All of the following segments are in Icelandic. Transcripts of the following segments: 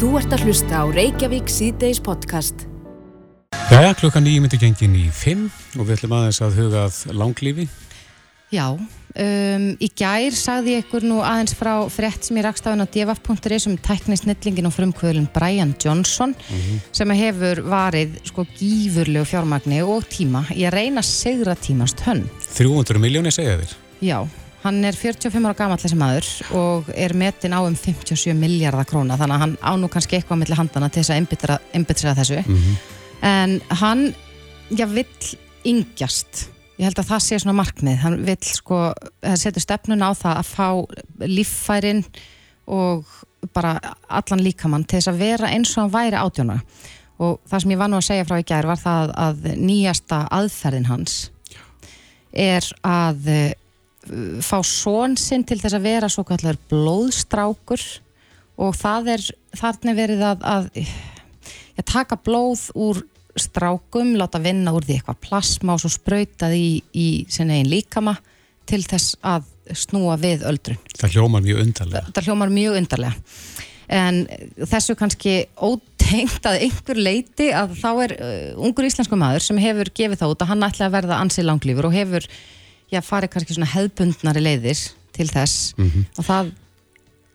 Þú ert að hlusta á Reykjavík síðdeis podcast. Jæja, klukkan nýjum myndi gengin í 5 og við ætlum aðeins að hugað langlífi. Já, um, í gær sagði ég ykkur nú aðeins frá frétt sem ég rakst á henn á devaf.is um tæknisnillingin og frumkvöðlun Brian Johnson sem hefur varið sko gífurlegu fjármagni og tíma í að reyna að segra tímast hönn. 300 miljónir segja þér. Já, hann er 45 ára gamall þessi maður og er metin á um 57 miljardar króna þannig að hann á nú kannski eitthvað millir handana til þess að einbytra þessu. En hann, já, vill yngjast. Ég held að það sé svona markmið. Hann vill sko, það setur stefnun á það að fá líffærin og bara allan líkamann til þess að vera eins og hann væri átjóna og það sem ég var nú að segja frá í gær var það að nýjasta aðferðin hans er að uh, fá són sinn til þess að vera svo kallar blóðstrákur og það er þarna verið að, að ja, taka blóð úr strákum, láta vinna úr því eitthvað plasma og svo sprautað í, í sinni einn líkama til þess að snúa við öldrun. Það hljómar mjög undarlega. Þetta hljómar mjög undarlega. En þessu kannski ótengt að einhver leiti að þá er uh, ungur íslensku maður sem hefur gefið það út að hann ætla að verða ansið langlífur og hefur, já, farið kannski svona hefðbundnari leiðir til þess og það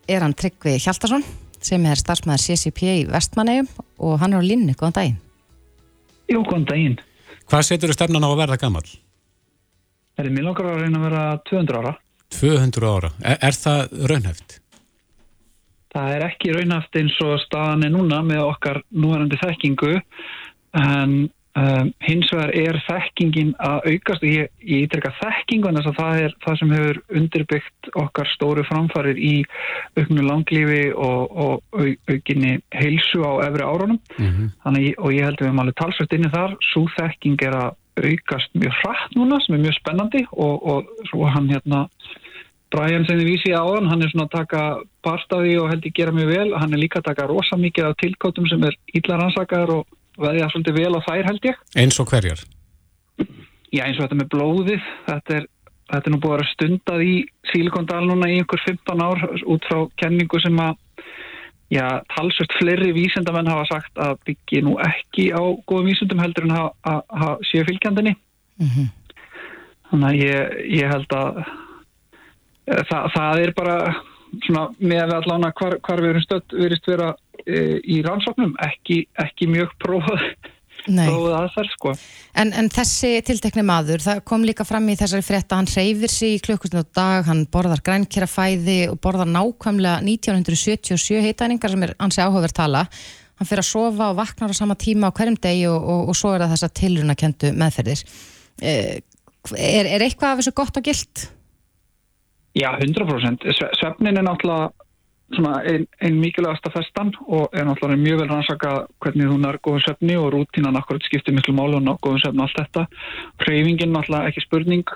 er hann Tryggvi Hjaltarsson sem er starfsmæður CCP í Vestmannegjum og hann er á linni, góðan daginn. Jú, góðan daginn. Hvað setur þú stefnan á að verða gammal? Er þið mér langar að reyna að vera 200 ára? 200 ára. Er, er það raunhæft? Það er ekki raunhaft eins og staðan er núna með okkar núverandi þekkingu en um, hins vegar er þekkingin að aukast og ég, ég ítrykka þekkingun þess að það er það sem hefur undirbyggt okkar stóru framfarir í auknu langlífi og, og au, aukinni heilsu á efri árunum. Þannig, og ég held að við erum alveg talsvægt inni þar. Svo þekking er að aukast mjög hratt núna sem er mjög spennandi og, og svo hann hérna Brian sem þið vísi á hann, hann er svona að taka part af því og held ég gera mjög vel. Hann er líka að taka rosa mikið af tilkótum sem er illa rannsakaður og veðja svolítið vel á þær held ég. Eins og hverjar? Já eins og þetta með blóðið. Þetta er, þetta er nú búið að vera stundað í Silikondal núna í einhver 15 ár út frá kenningu sem að já, talsvört fleiri vísindamenn hafa sagt að byggi nú ekki á góðum vísindum heldur en að, séu fylgjandinni þannig að ég, ég held að eh, það, það er bara svona með að hvar, hvar við erum stödd verist vera í rannsóknum ekki, ekki mjög prófað aðferð sko En, en þessi tiltekni maður, það kom líka fram í þessari frétta, hann reyfir sig í klukkustund á dag, hann borðar grænkjærafæði og borðar nákvæmlega 1977 heitæningar sem er ansi áhugaverð tala. Hann fyrir að sofa og vaknar á sama tíma á hverjum degi og, og, og svo er það þessa tilruna kentu meðferðir. Eh, er, er eitthvað af þessu gott og gilt? Já, 100%. Sve- Svefnin er náttúrulega einn ein mikilvægasta festan og er náttúrulega mjög vel rannsaka hvernig hún er góðum svefni og rútínan akkurat skiptir miklu máli og góðum svefni og allt þetta. Hreyfingin náttúrulega ekki spurning.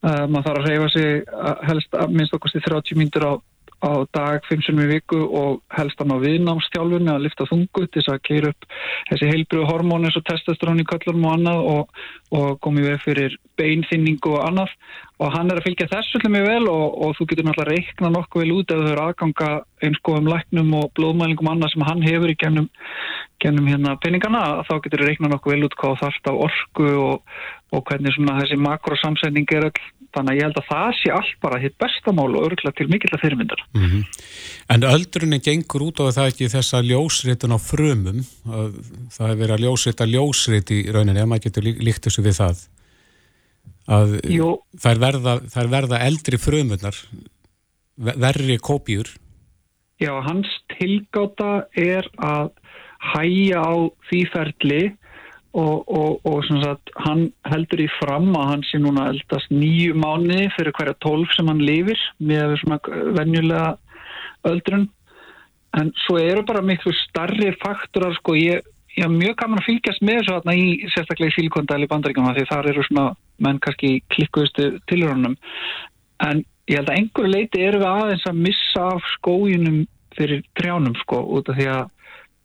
Uh, maður þarf að hreyfa sig uh, helst að minnst okkur til 30 mínútur á, á dag, 5 sem í viku og helst að ná viðnámstjálfun að lifta þungu til þess að keira upp þessi heilbriðu hormón eins og testosterón í köllunum og annað og, og komið við fyrir beinþynningu og annað. Og hann er að fylgja þessu mjög vel og, og þú getur náttúrulega reikna nokkuð vel út ef þau eru aðganga eins góðum læknum og blóðmælingum annað sem hann hefur í gennum, gennum hérna peningana þá getur þú reikna nokkuð vel út hvað þarft af orku og, og hvernig svona þessi makrosamsetning er öll þannig að ég held að það sé allt bara hitt bestamál og örgulega til mikill að fyrirmyndar Mm En öldrunin gengur út á það ekki þessa ljósritun á frumum. að Það er verið að ljósrita ljósrit í rauninni, ef maður getur lí- líkt þessu við það. Að Jú. þær verða, verða eldri frumunar, ve- verri kópjur. Já, hans tilgáta er að hæja á því ferli og, og, og sagt, hann heldur í fram að hann sé núna eldast nýju mánuði fyrir hverja tólf sem hann lifir með svona venjulega öldrun. En svo eru bara miklu starri faktorar sko ég, ég er mjög gaman að fylgjast með þessu þarna í sérstaklega í sílikondæli bandaríkjum því þar eru svona menn kannski klikkuðustu tilhörunum en ég held að einhverju leiti eru við aðeins að missa af skójunum fyrir trjánum sko út af því að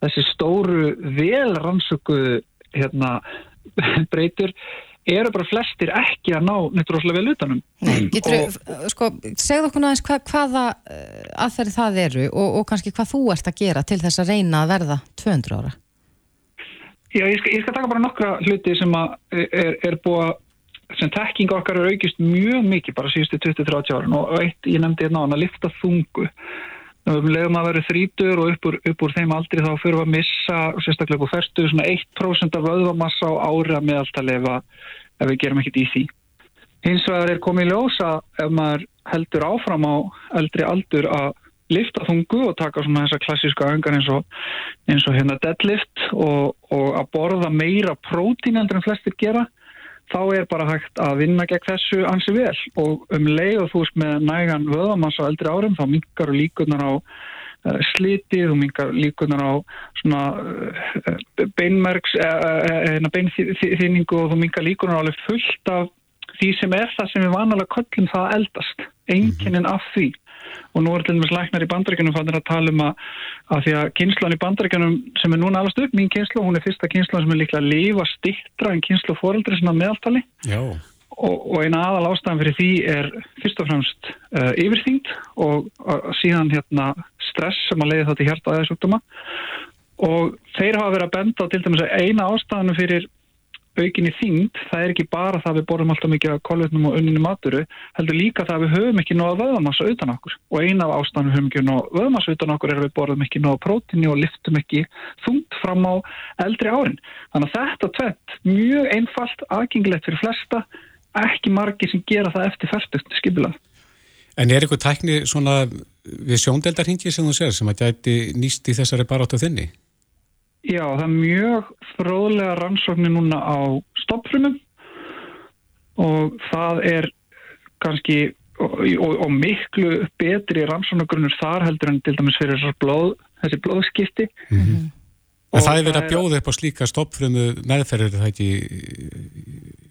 þessi stóru vel rannsökuðu hérna breytur eru bara flestir ekki að ná neitt rosalega vel utanum. Nei, getur þú, sko, segð okkur náðins hva, hvaða uh, aðferði það eru og, og kannski hvað þú ert að gera til þess að reyna að verða 200 ára? Já, ég skal, ég skal taka bara nokkra hluti sem að er, er búið sem tekking okkar er aukist mjög mikið bara síðustu 20-30 árin og eitt, ég nefndi hérna á hann að lifta þungu um leiðum að vera þrítur og upp úr, upp úr þeim aldrei þá fyrir að missa sérstaklega upp úr fyrstu svona 1% af vöðvamassa á ári að meðaltali ef, ef við gerum ekkert í því. Hins vegar er komið ljósa ef maður heldur áfram á eldri aldur að lifta þungu og taka svona þessa klassíska öngar eins og, eins og hérna deadlift og, og að borða meira prótín endur en flestir gera þá er bara hægt að vinna gegn þessu ansi vel. Og um leið og þú veist með nægan vöðamans á eldri árum þá mingar líkunar á uh, slitið og mingar líkunar á svona uh, beinmerks uh, beinþýningu og þú mingar líkunar alveg fullt af því sem er það sem við vanalega köllum það eldast, enginin af því og nú er til dæmis læknar í bandaríkjunum fannir að tala um að, að því að kynslan í bandaríkjunum sem er núna alast upp, mín kynslu, hún er fyrsta kynslan sem er líklega að lifa stittra en kynslu fóreldri sem að meðaltali. Og, og eina aðal ástæðan fyrir því er fyrst og fremst uh, yfirþyngd og uh, síðan hérna stress sem að leiði þá til hjarta aðeins og þeir hafa verið að benda til dæmis að eina ástæðanu fyrir aukinni þyngd, það er ekki bara það við borðum alltaf mikið kolvetnum og unninu maturu, heldur líka það við höfum ekki nóða vöðamassa utan okkur og eina af ástæðanum við höfum ekki nóða vöðamassa utan okkur er við borðum ekki nóða prótíni og liftum ekki þungt fram á eldri árin. Þannig að þetta tveit mjög einfalt, aðgengilegt fyrir flesta, ekki margi sem gera það eftir færtugt skipilað. En er eitthvað tækni svona við sjóndeldarhingi sem þú sér sem að gæti nýst í þessari barátu þinni? Já, það er mjög fróðlega rannsóknir núna á stoppfrumum og það er kannski og, og, og miklu betri rannsóknargrunnur þar heldur en til dæmis fyrir blóð, þessi blóðskipti. Mm -hmm. En það er verið að bjóða upp á slíka stoppfrumu meðferðir það ekki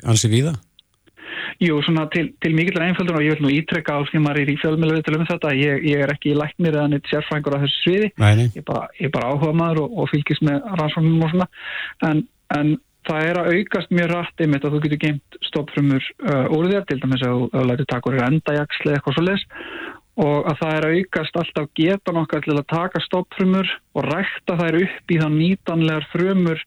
ansi víða? Jú, svona til, til mikilvæg einföldur og ég vil nú ítrekka á því maður er í fjölmjölu við til um þetta ég, ég er ekki í læknir eða neitt sérfrængur á þessu sviði, Nei. ég er bara, bara áhuga maður og, og fylgis með rannsóknum og svona. En, en það er að aukast mjög rætt einmitt að þú getur geimt stoppfrumur uh, úr þér, til dæmis að þú lætur taka úr endajaksli eitthvað svo les og að það er að aukast alltaf getan okkar til að taka stoppfrumur og rækta þær upp í þá nýtanlegar frumur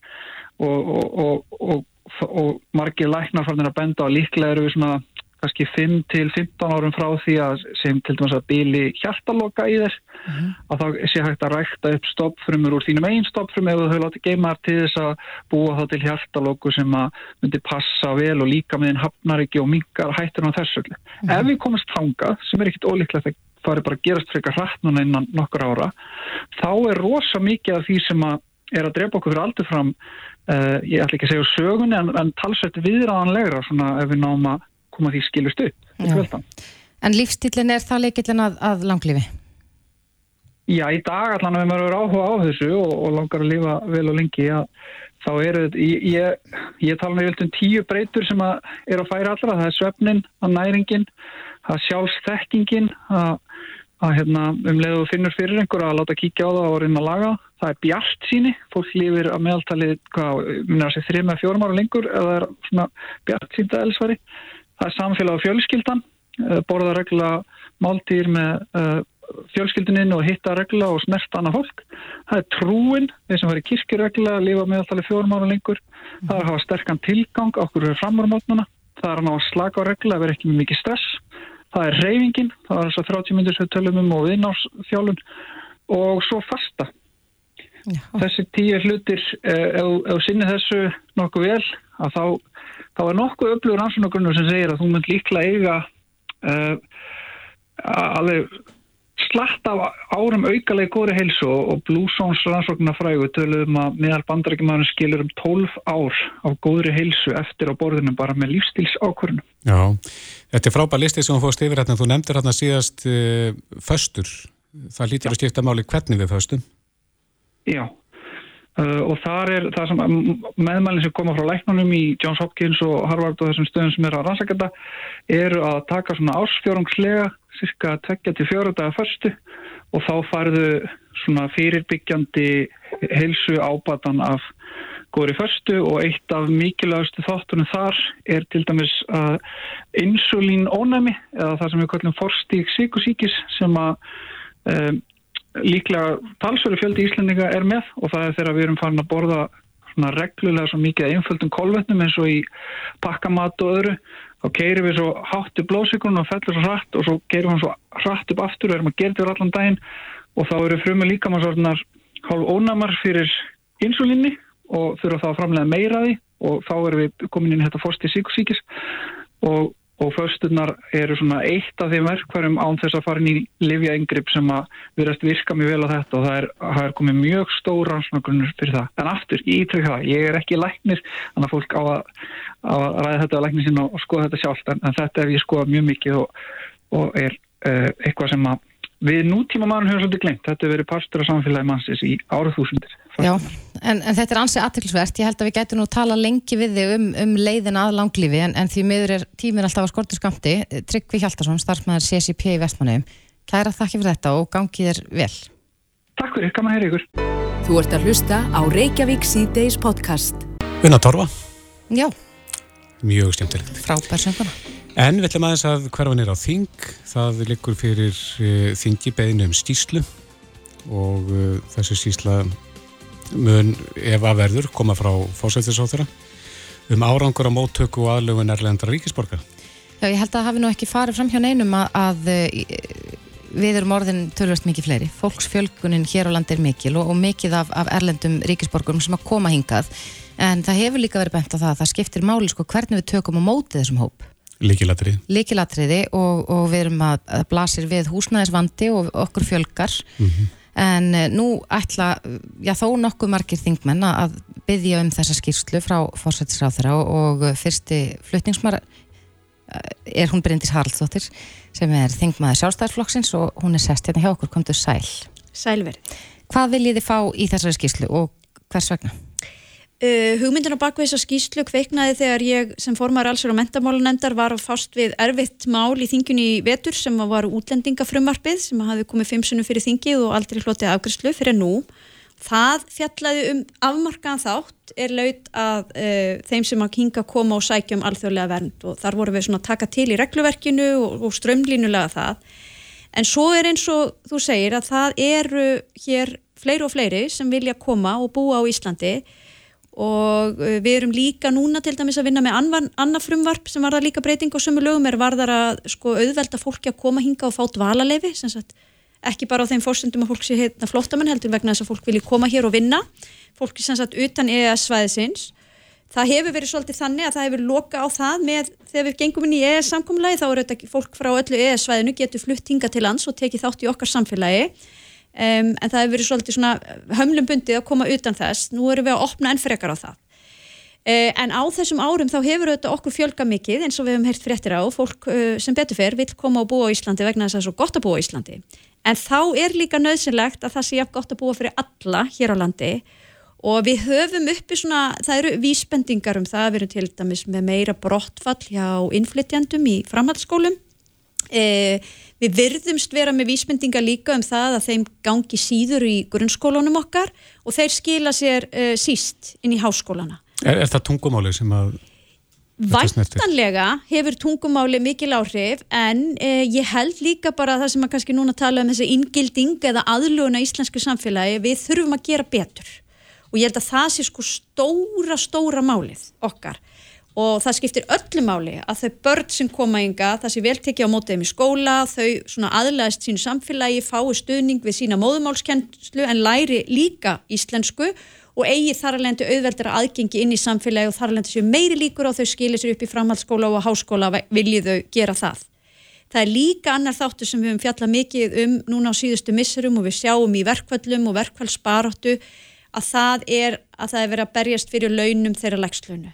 og, og, og og margir læknar farnir að benda á líklega eru við svona kannski 5 til 15 árum frá því að sem til dæmis að bíli hjartaloka í þess uh -huh. að þá sé hægt að rækta upp stoppfrumur úr þínum einn stoppfrum þú höfðu látið geimar til þess að búa þá til hjartaloku sem að myndi passa vel og líka með einn hafnar ekki og mingar hættur á þessu. Uh -huh. Ef við komast þangað, sem er ekkit ólíklegt að er bara að gerast frekar hratt núna innan nokkur ára, þá er rosa mikið af því sem að er að drepa okkur fyrir aldur fram Uh, ég ætla ekki að segja sögun en, en talsveit viðræðanlegra svona ef við náum að koma því skilust upp En lífstillin er það leikillin að, að langlifi? Já, í dag allan ef maður eru áhuga á þessu og, og langar að lifa vel og lengi að, þá eru þetta ég, ég, ég tala með um tíu breytur sem að er að færa allra, það er svefnin að næringin, það er sjálfstekkingin að að hérna, um leiðu finnur fyrir einhver að láta kíkja á það og reyna að laga það er bjart síni, fólk lífir að meðaltali þrjum eða fjórum ára lengur eða er bjart sínda elsvari, það er samfélag á fjölskyldan, eh, borða regla máltýr með uh, fjölskylduninn og hitta regla og snerta annað fólk, það er trúin þeir sem var í kirkjuregla, lífa meðaltali fjórum ára lengur, það er að hafa sterkan tilgang okkur er framurmátnuna það er að ná að slaka á regla, vera ekki með mikið stress það er reyfingin, það er þess að 30 myndir sem tölum um og viðnársþjálun og svo fasta. Já. þessi tíu hlutir eh, ef þú sinni þessu nokkuð vel að þá, þá er nokkuð öflugur ansvunargrunnu sem segir að þú mynd líklega eiga uh, alveg slatt af árum aukalegi góri heilsu og Blue Zones rannsóknarfrægu töluðum að meðal bandarækjumadurinn skilur um 12 ár af góðri heilsu eftir á borðinu bara með lífstíls ákvörnum. Já, þetta er frábær listi sem þú fóðst yfir hérna, þú nefndir hérna síðast uh, föstur, það lítur að skipta máli hvernig við föstum? Já, Uh, og þar er það sem meðmælinn sem koma frá læknunum í Johns Hopkins og Harvard og þessum stöðum sem er að rannsakenda eru að taka svona ásfjórungslega cirka 24 dagar förstu og þá farðu svona fyrirbyggjandi heilsu ábatan af góður í förstu og eitt af mikilvægastu þáttunum þar er til dæmis uh, insulín ónæmi eða það sem við kallum forstík síkusíkis sem að um, líklega talsverðu fjöldi íslendinga er með og það er þegar við erum farin að borða reglulega svo mikið einföldum kolvetnum eins og í pakkamat og öðru þá keirum við svo hátt upp blóðsikurinn og fellur svo hratt og svo keirum við svo hratt upp aftur og erum að gera þetta allan daginn. Og þá eru frumur líka maður svona hálf ónamar fyrir insulinni og þurfa þá að framlega meira því. Og þá erum við komin inn í þetta fórsti síkusíkis og, og försturnar eru svona eitt af þeim verkvarum án þess að fara inn í livja yngripp sem að viðrast virka mjög vel á þetta og það er, það er komið mjög stór rannsóknargrunnur fyrir það. En aftur, ég ítrykk það, ég er ekki læknir, þannig að fólk á að, að ræða þetta á læknir sinna og skoða þetta sjálft en, en þetta er ég skoðað mjög mikið og, og er uh, eitthvað sem að við nútíma mann höfum svolítið glemt. Þetta hefur verið parstur af samfélagi mannsins í árið þúsundir. Já, en, en þetta er ansið aðtilsvert. Ég held að við getum nú tala lengi við þig um, um leiðin að langlífi en, en því miður er tímin alltaf að skortu skamti. Tryggvi Hjaltarsson, starfsmæður CCP í Vestmanniðum. Kæra þakki fyrir þetta og gangið er vel. Takk fyrir, gaman að heyra ykkur. Þú ert að hlusta á Reykjavík C-Days podcast. Unna Torfa, Já, mjög skemmtilegt. frábær sönguna. En við ætlum aðeins að hverfa nýra á þing. Það liggur fyrir uh, þingi beðinu um skýslu og uh, þessi skýsla mun ef að verður koma frá fósættisóþara um árangur á móttöku og aðlögun erlendra ríkisborgar. Já, ég held að það hafi nú ekki farið fram hjá neinum að, að eh, við erum orðin tölvöst mikið fleiri. Fólksfjölgunin hér á landi er mikil og, og mikið af, af erlendum ríkisborgurum sem að koma hingað. En það hefur líka verið bent á það að það skiptir máli sko hvernig við tökum á mótið þessum hóp. Líkilatrið. Líkilatriði og, og við erum að, að blasir við húsnæðisvandi og okkur fjölgar. En eh, nú ætla, já þó nokkuð margir þingmenn að byggja um þessa skýrslu frá fórsættisráþara og, og fyrsti flutningsmar er hún Bryndís Haraldsdóttir sem er þingmaður sjálfstæðarflokksins og hún er sest hérna hjá okkur, komdu sæl. Sælveri. Hvað viljið þið fá í þessari skýrslu og hvers vegna? Uh, hugmyndin á bakvið þessa skýslu kveiknaði þegar ég sem formar allsverð og mentamálunendar var að fást við erfitt mál í þingjunni í vetur sem var útlendingafrumvarpið sem hafi komið fimm sunnum fyrir þingið og aldrei hlotið afgriðslu fyrir nú. Það fjallaði um afmarkaðan þátt er laut að uh, þeim sem að hinga koma og sækja um alþjóðlega vernd og þar voru við svona að taka til í regluverkinu og, og strömlínulega það. En svo er eins og þú segir að það eru hér fleiri og fleiri sem vilja koma og búa á Íslandi og uh, við erum líka núna til dæmis að vinna með anvan, annað frumvarp sem var það líka breyting á sömu lögum er varðar að sko auðvelda fólki að koma hinga og fá sagt ekki bara á þeim fórsendum að fólk sé heitna flottamenn heldur vegna þess að fólk vilji koma hér og vinna. Fólki sem sagt utan EES svæðisins það hefur verið svolítið þannig að það hefur loka á það með þegar við gengum inn í EES samkomlagi þá er þetta fólk frá öllu EES svæðinu getur flutt hinga til lands og tekið þátt í okkar samfélagi um, en það hefur verið svolítið svona hömlum bundið að koma utan þess. Nú erum við að opna enn frekar á það. Uh, en á þessum árum þá hefur þetta okkur fjölga mikið eins og við hefum heyrt fréttir á. Fólk uh, sem betur fer vil koma og búa á Íslandi vegna þess að það er svo gott að búa á Íslandi. En þá er líka nöðsynlegt að það sé jafn gott að búa fyrir alla hér á landi. Og við höfum uppi svona, það eru vísbendingar um það, við erum til dæmis með meira brottfall hjá innflytjandum í framhaldsskólum. E, við virðumst vera með vísbendingar líka um það að þeim gangi síður í grunnskólunum okkar og þeir skila sér e, síst inn í háskólana. Er, er það tungumáli sem að? Væntanlega hefur tungumáli mikil áhrif en eh, ég held líka bara það sem að kannski núna tala um þessi inngilding eða aðluguna í íslensku samfélagi við þurfum að gera betur. Og ég held að það sé sko stóra stóra málið okkar og það skiptir öllu máli að þau börn sem koma ynga, það sé vel tekið á mótið þeim í skóla, þau svona aðlæðist sínu samfélagi, fái stuðning við sína móðumálskennslu en læri líka íslensku og eigi þar alveg auðveldra aðgengi inn í samfélagi og þar alveg séu meiri líkur á þau skilir sér upp í framhaldsskóla og háskóla viljið þau gera það. Það er líka annar þáttu sem við höfum fjallað mikið um núna á síðustu missurum og við sjáum í verkvallum og verkvallsbaróttu að það er að það er verið að berjast fyrir launum þeirra legslönu.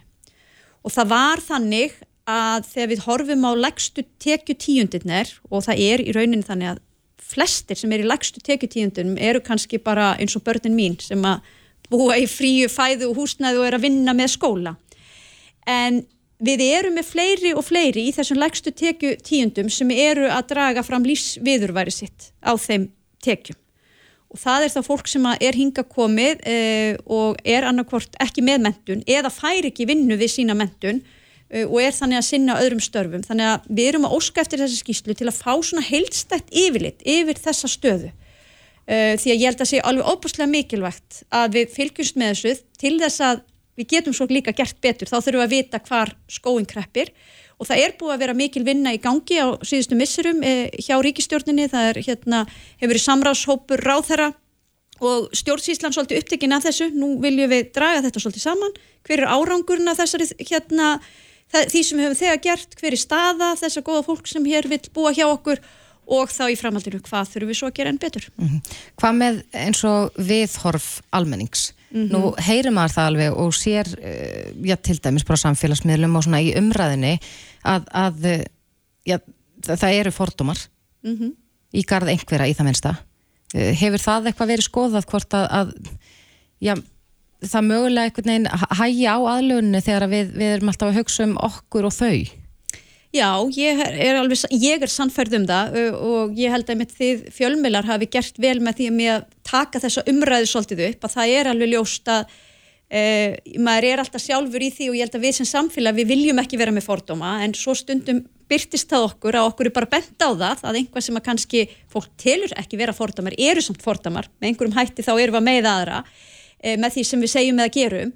Og það var þannig að þegar við horfum á legstu tekju tíundinir og það er í rauninni þannig að flestir sem er í legstu tekju tíundinum eru kannski bara eins og börnin mín sem að búa í fríu fæðu og húsnæðu og er að vinna með skóla. En við erum með fleiri og fleiri í þessum legstu tekju tíundum sem eru að draga fram lífsviðurværi sitt á þeim tekjum. Og það er þá fólk sem er hinga komið uh, og er annarkvort ekki með mentun eða fær ekki vinnu við sína mentun uh, og er þannig að sinna öðrum störfum. Þannig að við erum að óska eftir þessi skýslu til að fá svona heilstætt yfirlit yfir þessa stöðu. Uh, því að ég held að sé alveg óbúslega mikilvægt að við fylgjumst með þessu til þess að við getum svo líka gert betur. Þá þurfum við að vita hvar skóin kreppir og það er búið að vera mikil vinna í gangi á síðustu missurum eh, hjá ríkistjórninni, það er hérna, hefur verið samráðshópur ráðherra og stjórnsýslan svolítið upptekinn af þessu, nú viljum við draga þetta svolítið saman, hver er árangurna þessari hérna, það, því sem höfum þegar gert, hver er staða þessar góða fólk sem hér vil búa hjá okkur og þá í framhaldinu hvað þurfum við svo að gera enn betur. Mm -hmm. Hvað með eins og viðhorf almennings? Mm -hmm. Nú heyrir maður það alveg og sér, uh, já til dæmis bara samfélagsmiðlum og svona í umræðinni að, að já, það eru fordómar mm -hmm. í garð einhverja í það minnsta. Uh, hefur það eitthvað verið skoðað hvort að, að já, það mögulega einhvern veginn hægi á aðlunni þegar við, við erum alltaf að hugsa um okkur og þau? Já, ég er, alveg, ég er sannferð um það og ég held að með því fjölmilar hafi gert vel með því að taka þessa umræðu svolítið upp að það er alveg ljóst að e, maður er alltaf sjálfur í því og ég held að við sem samfélag við viljum ekki vera með fordóma en svo stundum byrtist það okkur að okkur er bara bent á það að einhvað sem að kannski fólk telur ekki vera fordómar eru samt fordómar. Með einhverjum hætti þá erum við með aðra e, með því sem við segjum eða gerum.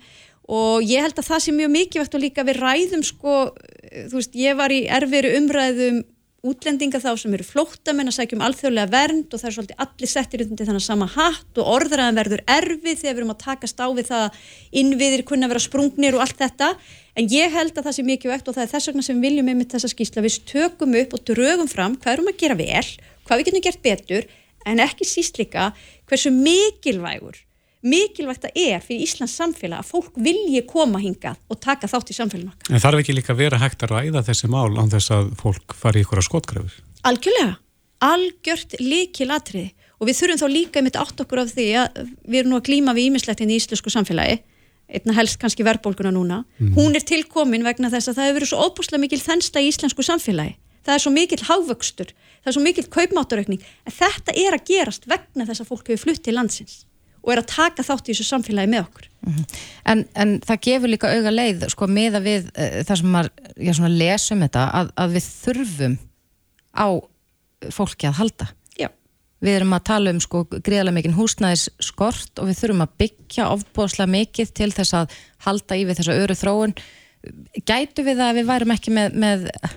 Og ég held að það sé mjög mikilvægt og líka við ræðum sko, þú veist, ég var í erfiru umræðum útlendinga þá sem eru flóttamenn að sækjum alþjóðlega vernd og það er svolítið allir settir undir þannig sama hatt og orðraðan verður erfið þegar við erum að takast á við það innviðir kunna vera sprungnir og allt þetta. En ég held að það sé mikilvægt og það er þess vegna sem við viljum með þessa skýrsla við tökum upp og drögum fram hvað erum að gera vel, hvað við getum gert betur en ekki síst líka hversu mikilvægur mikilvægt að er fyrir Íslands samfélag að fólk vilji koma hingað og taka þátt í samfélaginu okkar. En þarf ekki líka vera hægt að ræða þessi mál án þess að fólk fari ykkur að skotgrafur? Algjörlega, algjört líkil atriði og við þurfum þá líka einmitt átt okkur af því að við erum nú að glíma við ímislegt í íslensku samfélagi. Einna helst kannski verðbólguna núna. Mm. hún er tilkomin vegna þess að það hefur verið svo óbúslega mikil þennsta í íslensku samfélagi. Það er svo mikil hávöxtur, það er svo mikil kaupmáttaraukning, en þetta er að gerast vegna þess að fólk hefur flutt til landsins og er að taka þátt í þessu samfélagi með okkur. Mm -hmm. en, en það gefur líka auga leið, sko, með að við uh, það sem maður, lesum þetta að, að við þurfum á fólki að halda. Já. Við erum að tala um sko greiðlega mikinn húsnæðis skort og við þurfum að byggja ofbóðslega mikið til þess að halda í við þessa öru þróun. Gætu við að við værum ekki með, með uh,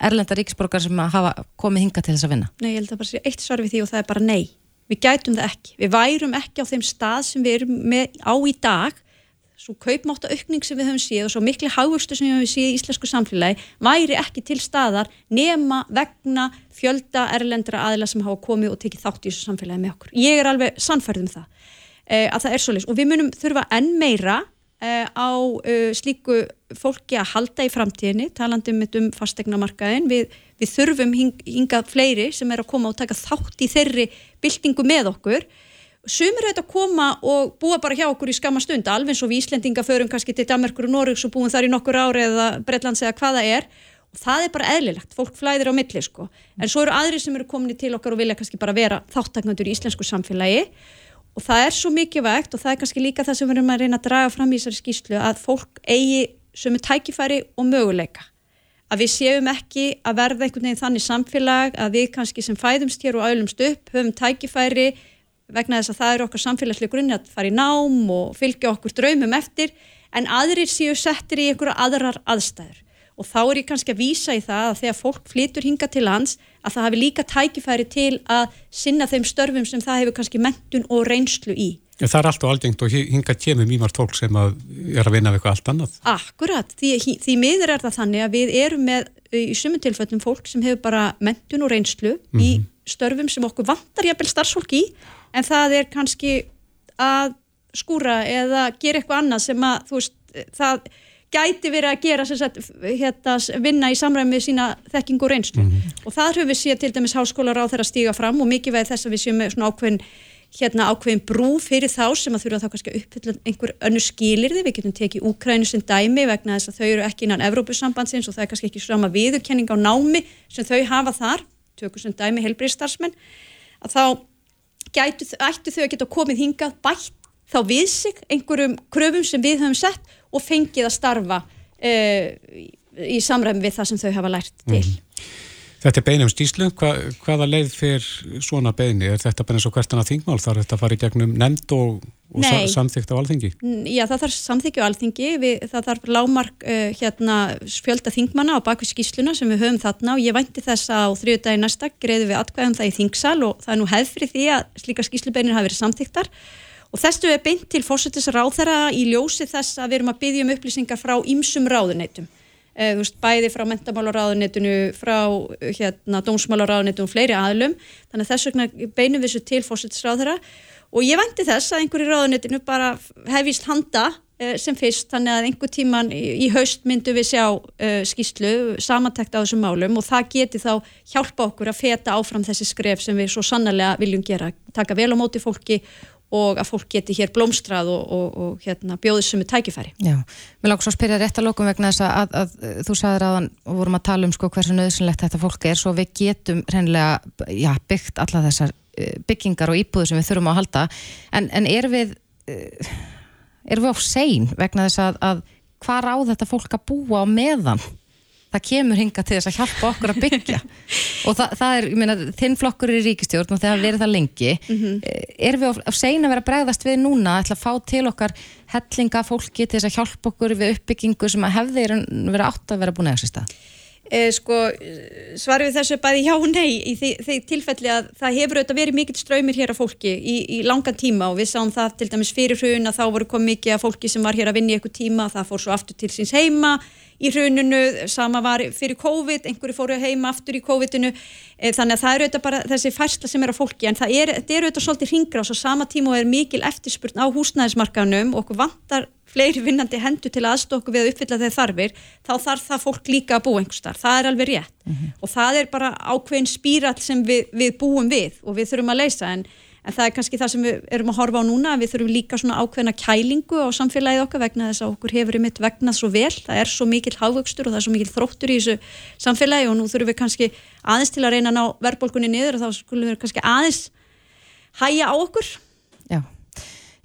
erlenda ríksborgar sem hafa komið hinga til þess að vinna? Nei, ég held að bara sé eitt svar við því og það er bara nei við gætum það ekki, við værum ekki á þeim stað sem við erum með á í dag. Svo kaupmáta aukning sem við höfum séð og svo miklu háustu sem við höfum séð í íslensku samfélagi væri ekki til staðar nema vegna fjölda erlendra aðila sem hafa komið og tekið þátt í þessu samfélagi með okkur. Ég er alveg sannfærið um það. Eh, að það er svo leys og við munum þurfa enn meira á eh, slíku fólki að halda í framtíðinni talandi um, um fastegnamarkaðin við við þurfum hing, hingað fleiri sem er að koma og taka þátt í þeirri byltingu með okkur. Sumir auðvitað að koma og búa bara hjá okkur í skama stund, alveg eins og við Íslendinga förum kannski til Danmarkur og Norröks og búum þar í nokkur ári eða Breitlands eða hvaða er. Og það er bara eðlilegt, fólk flæðir á milli sko, en svo eru aðri sem eru komin til okkar og vilja kannski bara vera þáttaknandur í íslensku samfélagi og það er svo mikið vegt og það er kannski líka það sem við erum að reyna að draga fram í þessari skýslu að fólk eigi sömu tækifæri og möguleika. Að við séum ekki að verða einhvern veginn þannig samfélag að við kannski sem fæðumst hér og aðlumst upp höfum tækifæri vegna þess að það er okkar samfélagslega grunni að fara í nám og fylgja okkur draumum eftir en aðrir séu settir í einhverja aðrar aðstæður og þá er ég kannski að vísa í það að þegar fólk flytur hinga til lands að það hafi líka tækifæri til að sinna þeim störfum sem það hefur kannski mentun og reynslu í. Ja, það er allt og algengt og hinga kemur mýmart fólk sem að er að vinna við eitthvað allt annað. Akkurat, því, því miður er það þannig að við erum með í sumun tilfellum fólk sem hefur bara mentun og reynslu mm -hmm. í mhm. störfum sem okkur vantar jafnvel starfsfólk í en það er kannski að skúra eða gera eitthvað annað sem að þú veist, það gæti verið að gera sagt, hérna, vinna í samræmi með sína þekking og reynslu. Mm -hmm. og það höfum við séð til dæmis háskólar á þeirra stíga fram og mikið veið þess að við séum með svona ákveðin hérna ákveðin brú fyrir þá sem að þurfa þá kannski að uppfylla einhver önnu skilirði, við getum tekið Úkrænu sem dæmi vegna þess að þau eru ekki innan Evrópusambandsins og það er kannski ekki sama viðurkenning á námi sem þau hafa þar, tökur sem dæmi helbriðstarfsmenn, að þá gætu, ættu þau að geta komið hingað bætt þá við sig einhverjum kröfum sem við höfum sett og fengið að starfa uh, í samræmi við það sem þau hafa lært til. Mm. Þetta er beinum stíslu, Hva, hvaða leið fyrir svona beini? Er þetta bara eins og hvert annað þingmál? Þarf þetta að fara í gegnum nefnd og, og sa samþygt á alþingi? Já, það þarf samþykju á alþingi, við, það þarf lámark uh, hérna, fjölda þingmanna á bakvið skísluna sem við höfum þarna og ég vænti þess að á þrjöðu dagi næsta greiðum við atkvæðum það í þingsal og það er nú hefð fyrir því að slíka skíslubeinir hafi verið samþyktar og þessu er beint til fórsetis ráðherra í ljósi þess að við erum að byggja um upplýsingar frá ýmsum ráðuneytum. E, veist, bæði frá mentamálaráðunitinu, frá hérna, dómsmálaráðunitinu og fleiri aðlum þannig að þess vegna beinum við þessu til fósittisráðara og ég vandi þess að einhverju ráðunitinu bara hefist handa e, sem fyrst, þannig að einhver tíman í, í haust myndu við sjá e, skýslu samantækt á þessum málum og það geti þá hjálpa okkur að feta áfram þessi skref sem við svo sannarlega viljum gera, taka vel á móti fólki og að fólk geti hér blómstrað og, og, og hérna, bjóðið sem er tækifæri. Já, mér langar svo að spyrja rétt að lókum vegna þess að, að, að þú sagðir aðan og vorum að tala um sko hversu nöðsynlegt þetta fólk er svo við getum reynilega já, byggt alla þessar eh, byggingar og íbúðu sem við þurfum að halda en, en er við eh, er við á sein vegna þess að, að hvað ráð þetta fólk að búa á meðan það kemur hinga til þess að hjálpa okkur að byggja. Og það, það er, ég meina, þinn flokkur er í ríkistjórn og það har verið það lengi. Mm -hmm. er við á, segna að vera bregðast við núna að fá til okkar hellinga fólki til þess að hjálpa okkur við uppbyggingu sem að hefði verið átt að vera búin eða sér stað? Eh, Sko, svarum við þessu bæði já og nei í því, því tilfelli að það hefur auðvitað verið mikill ströymir hér af fólki í, í langan tíma og við sáum það til dæmis fyrir hrun að þá voru komið mikið af fólki sem var hér að vinna í eitthvað tíma, það fór svo aftur til síns heima í hrununu, sama var fyrir COVID, einhverju fóru heima aftur í COVID-inu, e, þannig að það eru auðvitað bara þessi færsla sem er á fólki, en það er, er auðvitað svolítið hringra á sama tíma og er mikil eftirspurn á húsnæðismarkanum og okkur vantar fleiri vinnandi hendur til aðstokku við að uppfylla þeir þarfir, þá þarf það fólk líka að búa einhver starf, það er alveg rétt. Mm -hmm. og það er bara ákveðin spírall sem við, við búum við og við þurfum að leysa en en það er kannski það sem við erum að horfa á núna við þurfum líka svona ákveðna kælingu á samfélagið okkar vegna þess að okkur hefur ymitt vegnað svo vel, það er svo mikil hávöxtur og það er svo mikil þróttur í þessu samfélagi og nú þurfum við kannski aðeins til að reyna að ná verðbólkunni niður og þá skulum við kannski aðeins hæja á okkur. Já,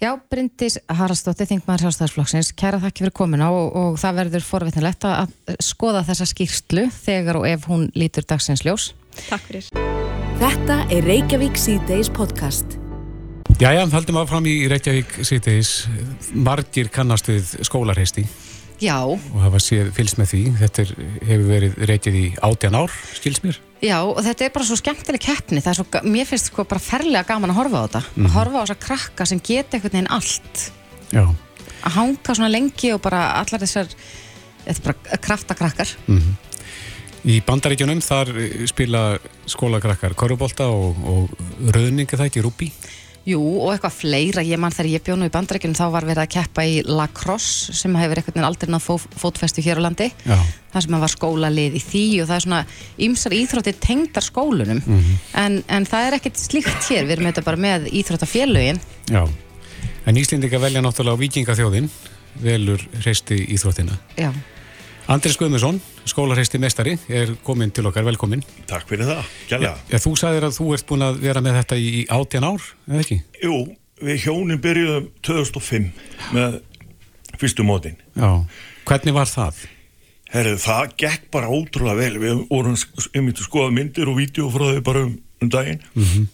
Já Bryndis Haraldsdóttir, Þingmaður Sjálfstæðarsflokksins kæra þakki fyrir komina og, og það verður forvitnilegt að skoða þessa skýrstlu þegar og ef hún lítur dagsins ljós. Takk fyrir Þetta er Reykjavík C-Days podcast. Jæja, haldum áfram í Reykjavík C-Days. Margir kannast við skólarheisti. Já. Og hafa séð fylgst með því. Þetta er, hefur verið reykjað í átjan ár, skils mér. Já, og þetta er bara svo skemmtileg keppni. Það er svo, mér finnst sko bara ferlega gaman að horfa á þetta. Mm. Að horfa á þessa krakka sem geta einhvern veginn allt. Já. Að hanga svona lengi og bara allar þessar, þetta er bara kraftakrakkar. Mhm. Mm Í bandaríkjunum þar spila skólakrakkar korubólta og, og rauningi það ekki, rúbi? Jú, og eitthvað fleira. Ég mann þegar ég bjónu í bandaríkjunum þá var verið að keppa í lacrosse sem hefur eitthvað aldrei nátt fó, fótfestu hér á landi. Já. Það sem var skólalið í því og það er svona ymsar íþróttir tengdar skólunum. Mm -hmm. en, en það er ekkert slíkt hér. Við erum þetta bara með íþróttafélögin. Já, en Íslindika velja náttúrulega vikingaþjóðin velur hreisti íþróttina. Já. Andris Guðmundsson, skólarheisti mestari, er komin til okkar, velkomin. Takk fyrir það, gæla. Ja, þú sagðir að þú ert búin að vera með þetta í átjan ár, eða ekki? Jú, við hjónin byrjuðum 2005 með fyrstu mótin. Já, hvernig var það? Herðu, það gekk bara ótrúlega vel. Við vorum um að skoða myndir og vídeo frá þau bara um, um daginn. Mm -hmm.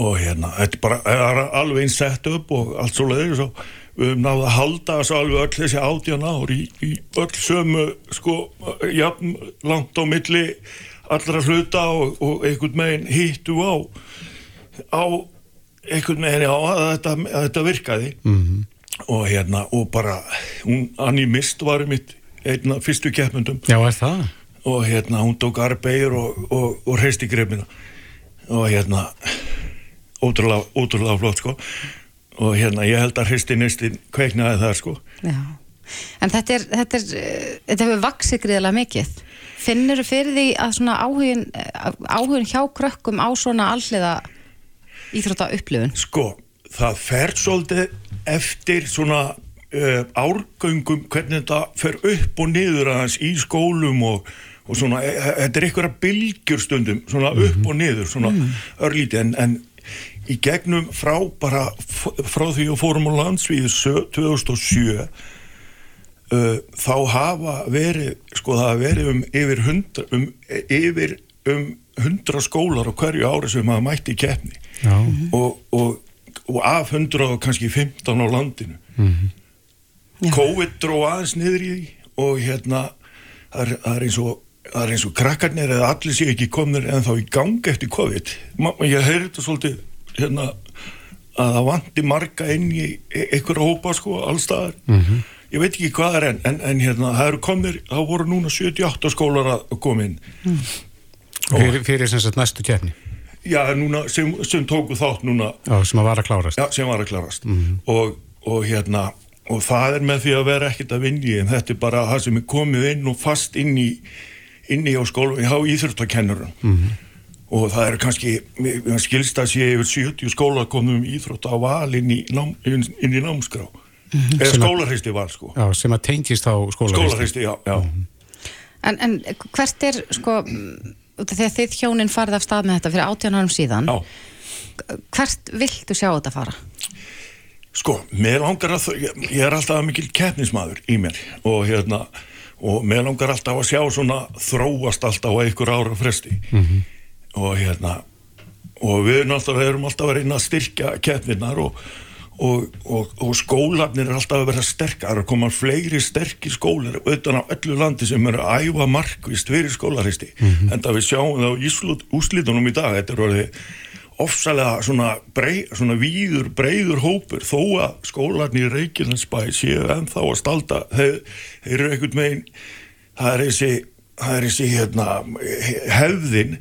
Og hérna, þetta er bara er alveg einn sett upp og allt svo leiðis og við höfum náðu að halda þessu alveg öll þessi átján ár í, í öll sömu sko, jafn, langt á milli allra hluta og, og einhvern meginn hittu á á einhvern meginn á að þetta, að þetta virkaði mm -hmm. og hérna og bara hún, Anni Mist var mitt einna fyrstu keppmyndum Já, er það? og hérna hún tók arbeir og, og, og reist í grefnina og hérna ótrúlega, ótrúlega flott sko og hérna ég held að hristinustin kveiknaði það sko Já. en þetta er þetta, er, þetta hefur vaksið gríðilega mikið finnir þú fyrir því að svona áhugin áhugin hjá krökkum á svona alliða íþrótta upplifun sko það fer svolítið eftir svona uh, árgöngum hvernig þetta fer upp og niður aðeins í skólum og, og svona, e, e þetta er einhverja bylgjur stundum svona upp mhm. og niður svona mm. örlítið en, en í gegnum frá bara frá því að fórum á landsvíðu 2007 uh, þá hafa verið sko það hafa verið um yfir hundra um, yfir um hundra skólar á hverju ári sem hafa mætti í keppni. Og, og, og af hundra og kannski 15 á landinu. Já. COVID dró aðeins niður í því og hérna það er, það er eins og það er eins og krakkarnir eða allir sé ekki komnir en þá í gangi eftir COVID. Ma, ég heyrði þetta svolítið hérna að það vanti marga inn í e- einhverja hópa sko allstaðar ég veit ekki hvað er en, en, en hérna það eru komnir, það voru núna 78 skólar að koma inn. Fyrir, fyrir sem sagt næstu keppni? Já, núna, sem, sem tóku þátt núna. Já, sem að vara að klárast. Já, sem var að klarast og, og hérna og það er með því að vera ekkert að vinni en þetta er bara það sem er komið inn og fast inn í, inn í á skóla á íþróttakennurum og það er kannski mér- mér skilst að sé yfir 70 skóla komum íþrótt á val inn í, nám, inn, inn í námskrá. Eða Sem að- skólahristi val sko. Já, sem að tengist á skóla skólahristi, já, já. En, en hvert er, sko, mm, að þið hjónin farið af stað með þetta fyrir 18 árum síðan, Já, hvert viltu sjá þetta fara? sko, mér langar að ég, er alltaf mikil keppnismadur í mér og hérna, og mér langar alltaf að sjá svona þróast alltaf á einhver ára fresti og hérna og við við erum alltaf að reyna að styrkja keppnirnar og, og, og, og skólarnir er alltaf að vera sterkar og koma fleiri sterkir skólar utan á öllu landi sem eru að æfa markvist fyrir skólaristi en það við sjáum það á íslut, úslitunum í dag þetta er orðið ofsalega svona, brei, svona víður, breiður hópur þó að skólarnir í Reykjanesbæ séu ennþá að stalda þeir, þeir eru einhvern veginn það er þessi það er þessi hérna hefðin,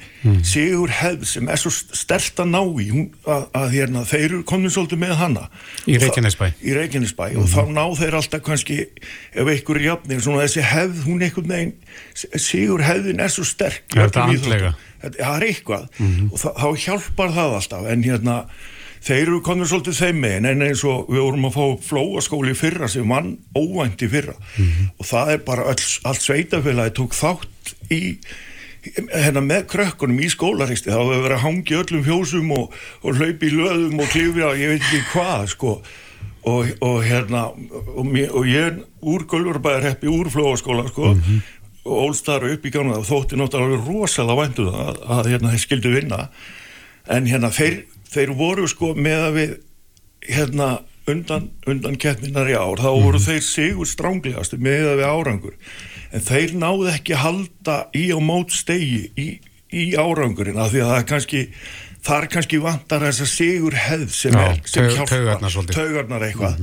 sigur hefð sem er svo stert að ná í hún, að, að hérna, þeir eru komin svolítið með hana. Í Og það- Reykjanesbæ. í Reykjanesbæ og þá ná þeir alltaf kannski ef einhver er jafnir, svona þessi hefð hún einhvern veginn, sigur hefðin er svo sterk. Í Er. Þetta- það er eitthvað. Og það, þá hjálpar það alltaf. En hérna þeir eru komin svolítið þeim megin en eins og við vorum að fá flóaskóli fyrra sem vann óvænt í fyrra. Og það er bara öll, allt sveitafélagi tók þátt í hérna með krökkunum í skólaristi þá hefur verið að hangi í öllum fjósum og, og hlaupi í löðum og klifja ég veit ekki hvað sko. Og, og hérna og, mér, og ég er úr Gölvurbæðar heppi úr flóaskóla sko. Og ólstar upp í gangi og þótti náttúrulega rosalega væntu það að, að hérna þeir skildu vinna. En hérna þeir, þeir voru sko með að við hérna undan, undan keppninar í ár þá voru þeir sigur stránglegast með að við árangur. En þeir náðu ekki að halda í á mót stegi í, í árangurinn af því að það er kannski þar kannski vantar þess að sigur hefð sem, Já, er, sem taug- hjálpar. taugarnar svolítið. taugarnar eitthvað.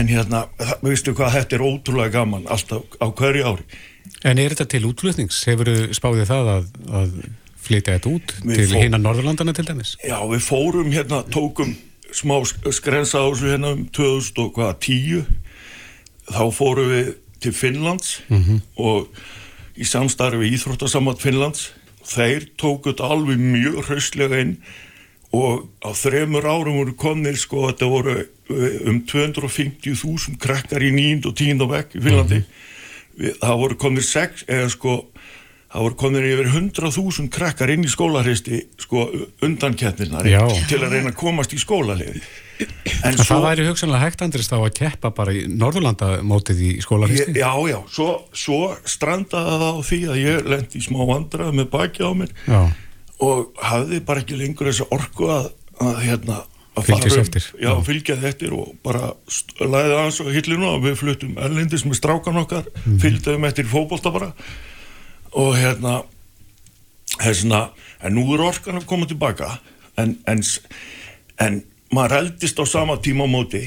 En hérna, veistu hvað, þetta er ótrúlega gaman alltaf á hverju ári. En er þetta til útflutnings? Hefur þið spáðið það að, að flytja þetta út Við til fó- hinna Norðurlandana til dæmis? Já, við fórum hérna, tókum smá sk- skrensa á þessu hérna um 2010 þá fórum við til Finnlands og í samstarfi Íþróttasammat Finnlands þeir tóku þetta alveg mjög hraustlega inn og á þremur árum voru komnir sko þetta voru eh, um 250.000 krakkar í 9. og 10. vekk í Finnlandi við, það voru komnir sex eða sko það voru komnir yfir 100.000 krakkar inn í skólahristi sko undan keppnirnar Já. til að reyna að komast í skólaliði en En það væri hugsanlega hægt andrist á að keppa bara í Norðurlandamótið í Ég, skólaristi? já, já, svo, svo strandaði það á því að ég lendi í smá vandrað með baki á mér Já. og hafði bara ekki lengur þessa orku að, að hérna að fara um- eftir. já, fylgjað eftir og bara læði aðeins á hillinu og við fluttum erlendis með strákan okkar mm. fylgdaðum eftir fótbolta bara og hérna þessna, en nú er orkan að koma tilbaka en, en, en maður eldist á sama tíma á móti.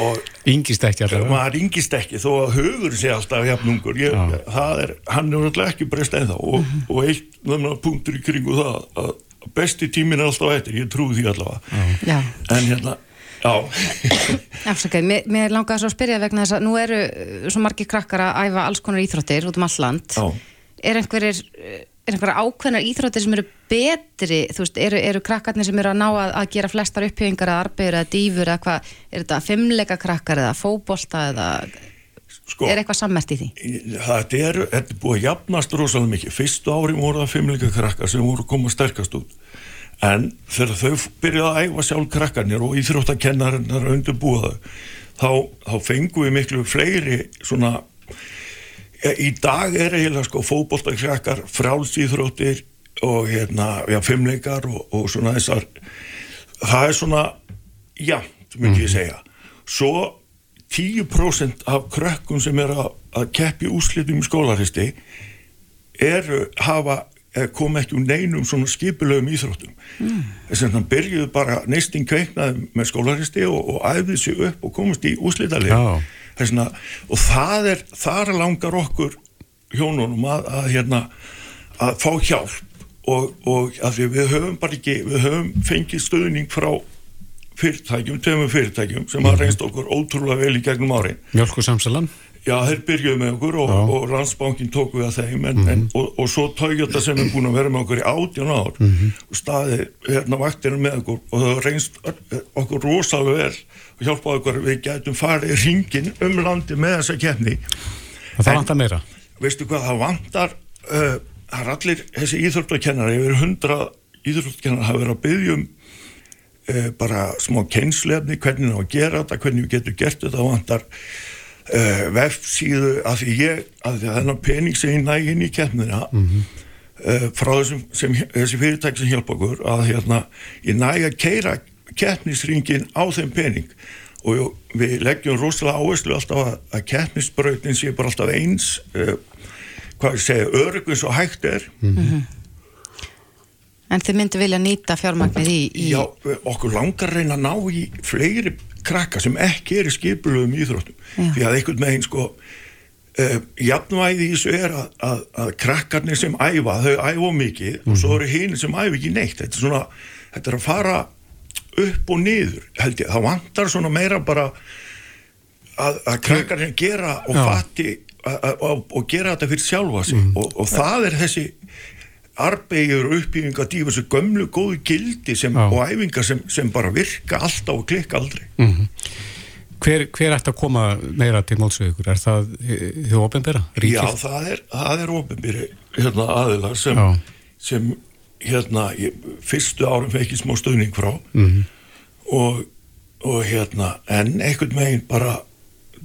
Og Yngist ekki allavega? maður ringist ekki þó að hugur sé alltaf jafnungur ég, er, hann er alltaf ekki breyst ennþá. Og, og eitt þennan punktur í kringu það að besti tímin er alltaf eftir, ég trúi því allavega. Já. en hérna já, Afsakað, mér, mér langaði svo að spyrja vegna þess að nú eru svo margir krakkar að æfa alls konar íþróttir út um all land. já Er einhverjir, uh, er einhverjar ákveðnar íþróttir sem eru betri, þú veist, eru, eru krakkarnir sem eru að ná að, að gera flestar upphjöfingar eða arbegur eða dýfur eða hvað, er þetta fimmleika krakkar eða fótbolta eða sko, er eitthvað sammert í því? þetta er, þetta er búið að jafnast rosalega mikið fyrstu ári voru það fimmleika krakkar sem voru að koma sterkast út en þegar þau byrjaði að æfa sjálf krakkarnir og íþróttakennarinnar undirbúaðu þá, þá fengum við miklu fleiri svona í dag er eiginlega sko fótbolltakrakkar frálsýþróttir og hérna, já, fimmleikar og, og svona þessar. Það er svona, já, myndi ég segja. Svo 10% af krökkum sem er að, að keppi úslitum í skólaristi eru hafa kom ekki úr neinum svona skipulögum íþróttum. Mm. þess að hann byrjuði bara neistinn kveiknaði með skólaristi og, og æfði sig upp og komast í úslítalið og það er þar langar okkur hjónunum að, að hérna að fá hjálp. Og, og að við höfum bara ekki við höfum fengið stöðning frá fyrirtækjum, tveimum fyrirtækjum sem mm -hmm. har reynst okkur ótrúlega vel í gegnum árin. Mjölku samsalan Já, þeir byrjuðu með okkur og, og landsbankin tók við að þeim en, mm -hmm. en, og, og svo Toyota sem er búin að vera með okkur í átján ár mm -hmm. og staði hérna vaktinu með okkur og það reynst okkur rosalega vel og hjálpaði okkur við gætum farið í ringin um landi með þessa kemni og það vantar meira veistu hvað, það vantar uh, það er allir þessi íþróttakennari yfir hundra íþróttakennari hafa verið að byggja um uh, bara smá kennslefni hvernig það á að gera þetta, hvernig við getum gert þetta það vantar uh, vefsíðu að því ég, að því að þennan pening sem ég næ inn í keppnina mm -hmm. uh, frá þessum sem, þessi fyrirtæk sem hjálpa okkur að hérna ég næ að keira keppnisringin á þeim pening og jú, við leggjum rosalega áherslu alltaf að, að keppnisbrautin sé bara alltaf eins uh, hvað ég segja, örugum svo hægt er mm -hmm. En þið myndi vilja nýta fjármagnir í, í... Já, okkur langar reyna að ná í fleiri krakka sem ekki er í skipulöfum íþróttum Já. því að einhvern veginn sko uh, jafnvæði í þessu er að, að, að krakkarnir sem æfa, þau æfa mikið mm og svo eru hinn sem æfa ekki neitt þetta er svona, þetta er að fara upp og niður, held ég, það vantar svona meira bara að, að krakkarnir gera og Já. fatti og gera þetta fyrir sjálfa sig mm. og, og það er þessi arbegjur uppbygginga dífur gömlu góðu gildi sem, og æfingar sem, sem bara virka alltaf og klikka aldrei mm -hmm. Hver, hver ætti að koma meira til mótsögur? Er það þið ofinbæra? Já, það er, er ofinbæri hérna, aðilar sem, sem hérna, ég, fyrstu árum fekk ég smá stöðning frá mm -hmm. og, og hérna en einhvern veginn bara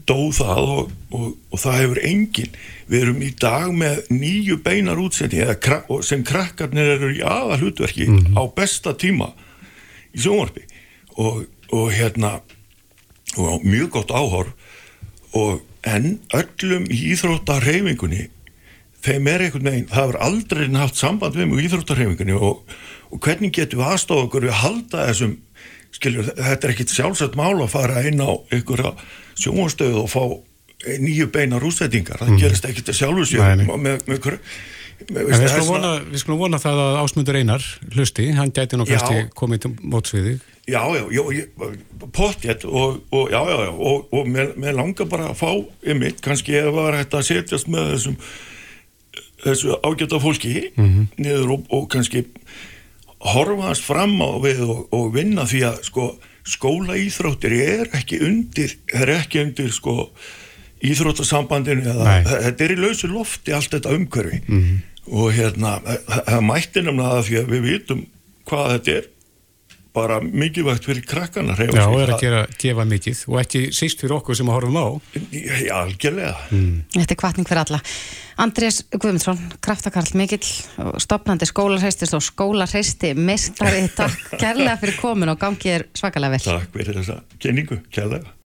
dóð það og, og, og það hefur engin við erum í dag með nýju beinar útsetti sem krakkarnir eru í aða hlutverki mm -hmm. á besta tíma í sjónvarpi. Og, og hérna og mjög gott áhorf. Og en öllum í íþróttarhefingunni þeim er einhvern veginn, það hefur aldrei haft samband við mjög íþróttarhefingunni og hvernig getum við aðstofa okkur við að halda þessum skiljur, þetta er ekkit sjálfsagt mál að fara inn á einhverja sjónastöðu og fá nýju beina rúsveitingar, það mm. gerist ekkit að sér með, með við skulum vona, vona það að Ásmundur Einar hlusti, hann gæti nú kannski komið til mótsviði Já, já, já, pottjett og, og já, já, já, og, og mér langar bara að fá ymmið, kannski ef það var hægt að setjast með þessum þessu ágæta fólki mm -hmm. niður og, og kannski horfast fram á við og, og vinna því að sko, skóla íþróttir er ekki undir er ekki undir sko, íþróttasambandinu eða, þetta er í lausu lofti allt þetta umhverfi. Mm -hmm. og hérna það mætti nefna það því að við vitum hvað þetta er bara mikilvægt fyrir krakkana Já, það er að gera, gefa mikið og ekki síst fyrir okkur sem að horfum á. Já, algjörlega. Mm. Þetta er kvartning fyrir alla. Andrés Guðmundsson, kraftakarl mikill stopnandi skólarheistist og skólarheisti mistari, takk kærlega fyrir komin og gangið er svakalega vel. Takk fyrir þessa kynningu, kærlega.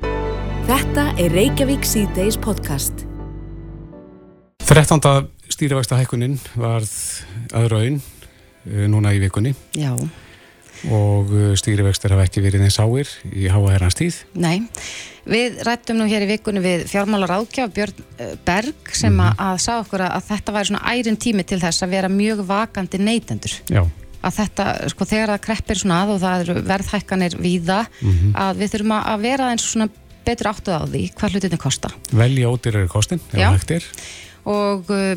Þetta er Reykjavík C-Days podcast. 13. stýrivægsta hækkunin varð aðraun eh, núna í vikunni. Já og uh, stýrivextur hafa ekki verið eins áir í háa herrans tíð. Nei, við rættum nú hér í vikunni við fjármálar ákjaf Björn uh, Berg sem mm -hmm. að, sá okkur að þetta væri svona ærin tími til þess að vera mjög vakandi neytendur. Já. Að þetta, sko þegar það kreppir svona að og það eru verðhækkanir víða, mm -hmm. að við þurfum að vera eins svona betur áttuð á því hvað hlutinni kosta. Velja ódýrar kostin, ef það hægt er og uh,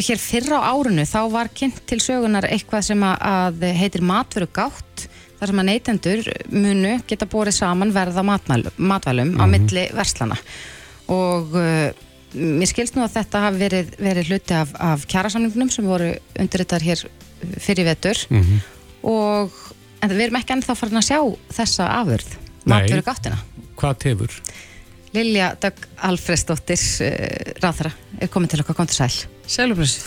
hér fyrra á árunu þá var kynnt til sögunar eitthvað sem að heitir matveru gátt þar sem að neytendur munu geta borið saman verða matvælum, matvælum mm -hmm. á mhm. milli verslana og uh, mér skilst nú að þetta hafi verið, verið hluti af, af kjærasamlingnum sem voru undirrittar hér fyrir vetur mm -hmm. og en við erum ekki ennþá farin að sjá þessa afurð matvöru gáttina Hvað tefur? Lilja Dögg Alfredsdóttir uh, ráðara er komin til okkar kontur sæl Sælubröss.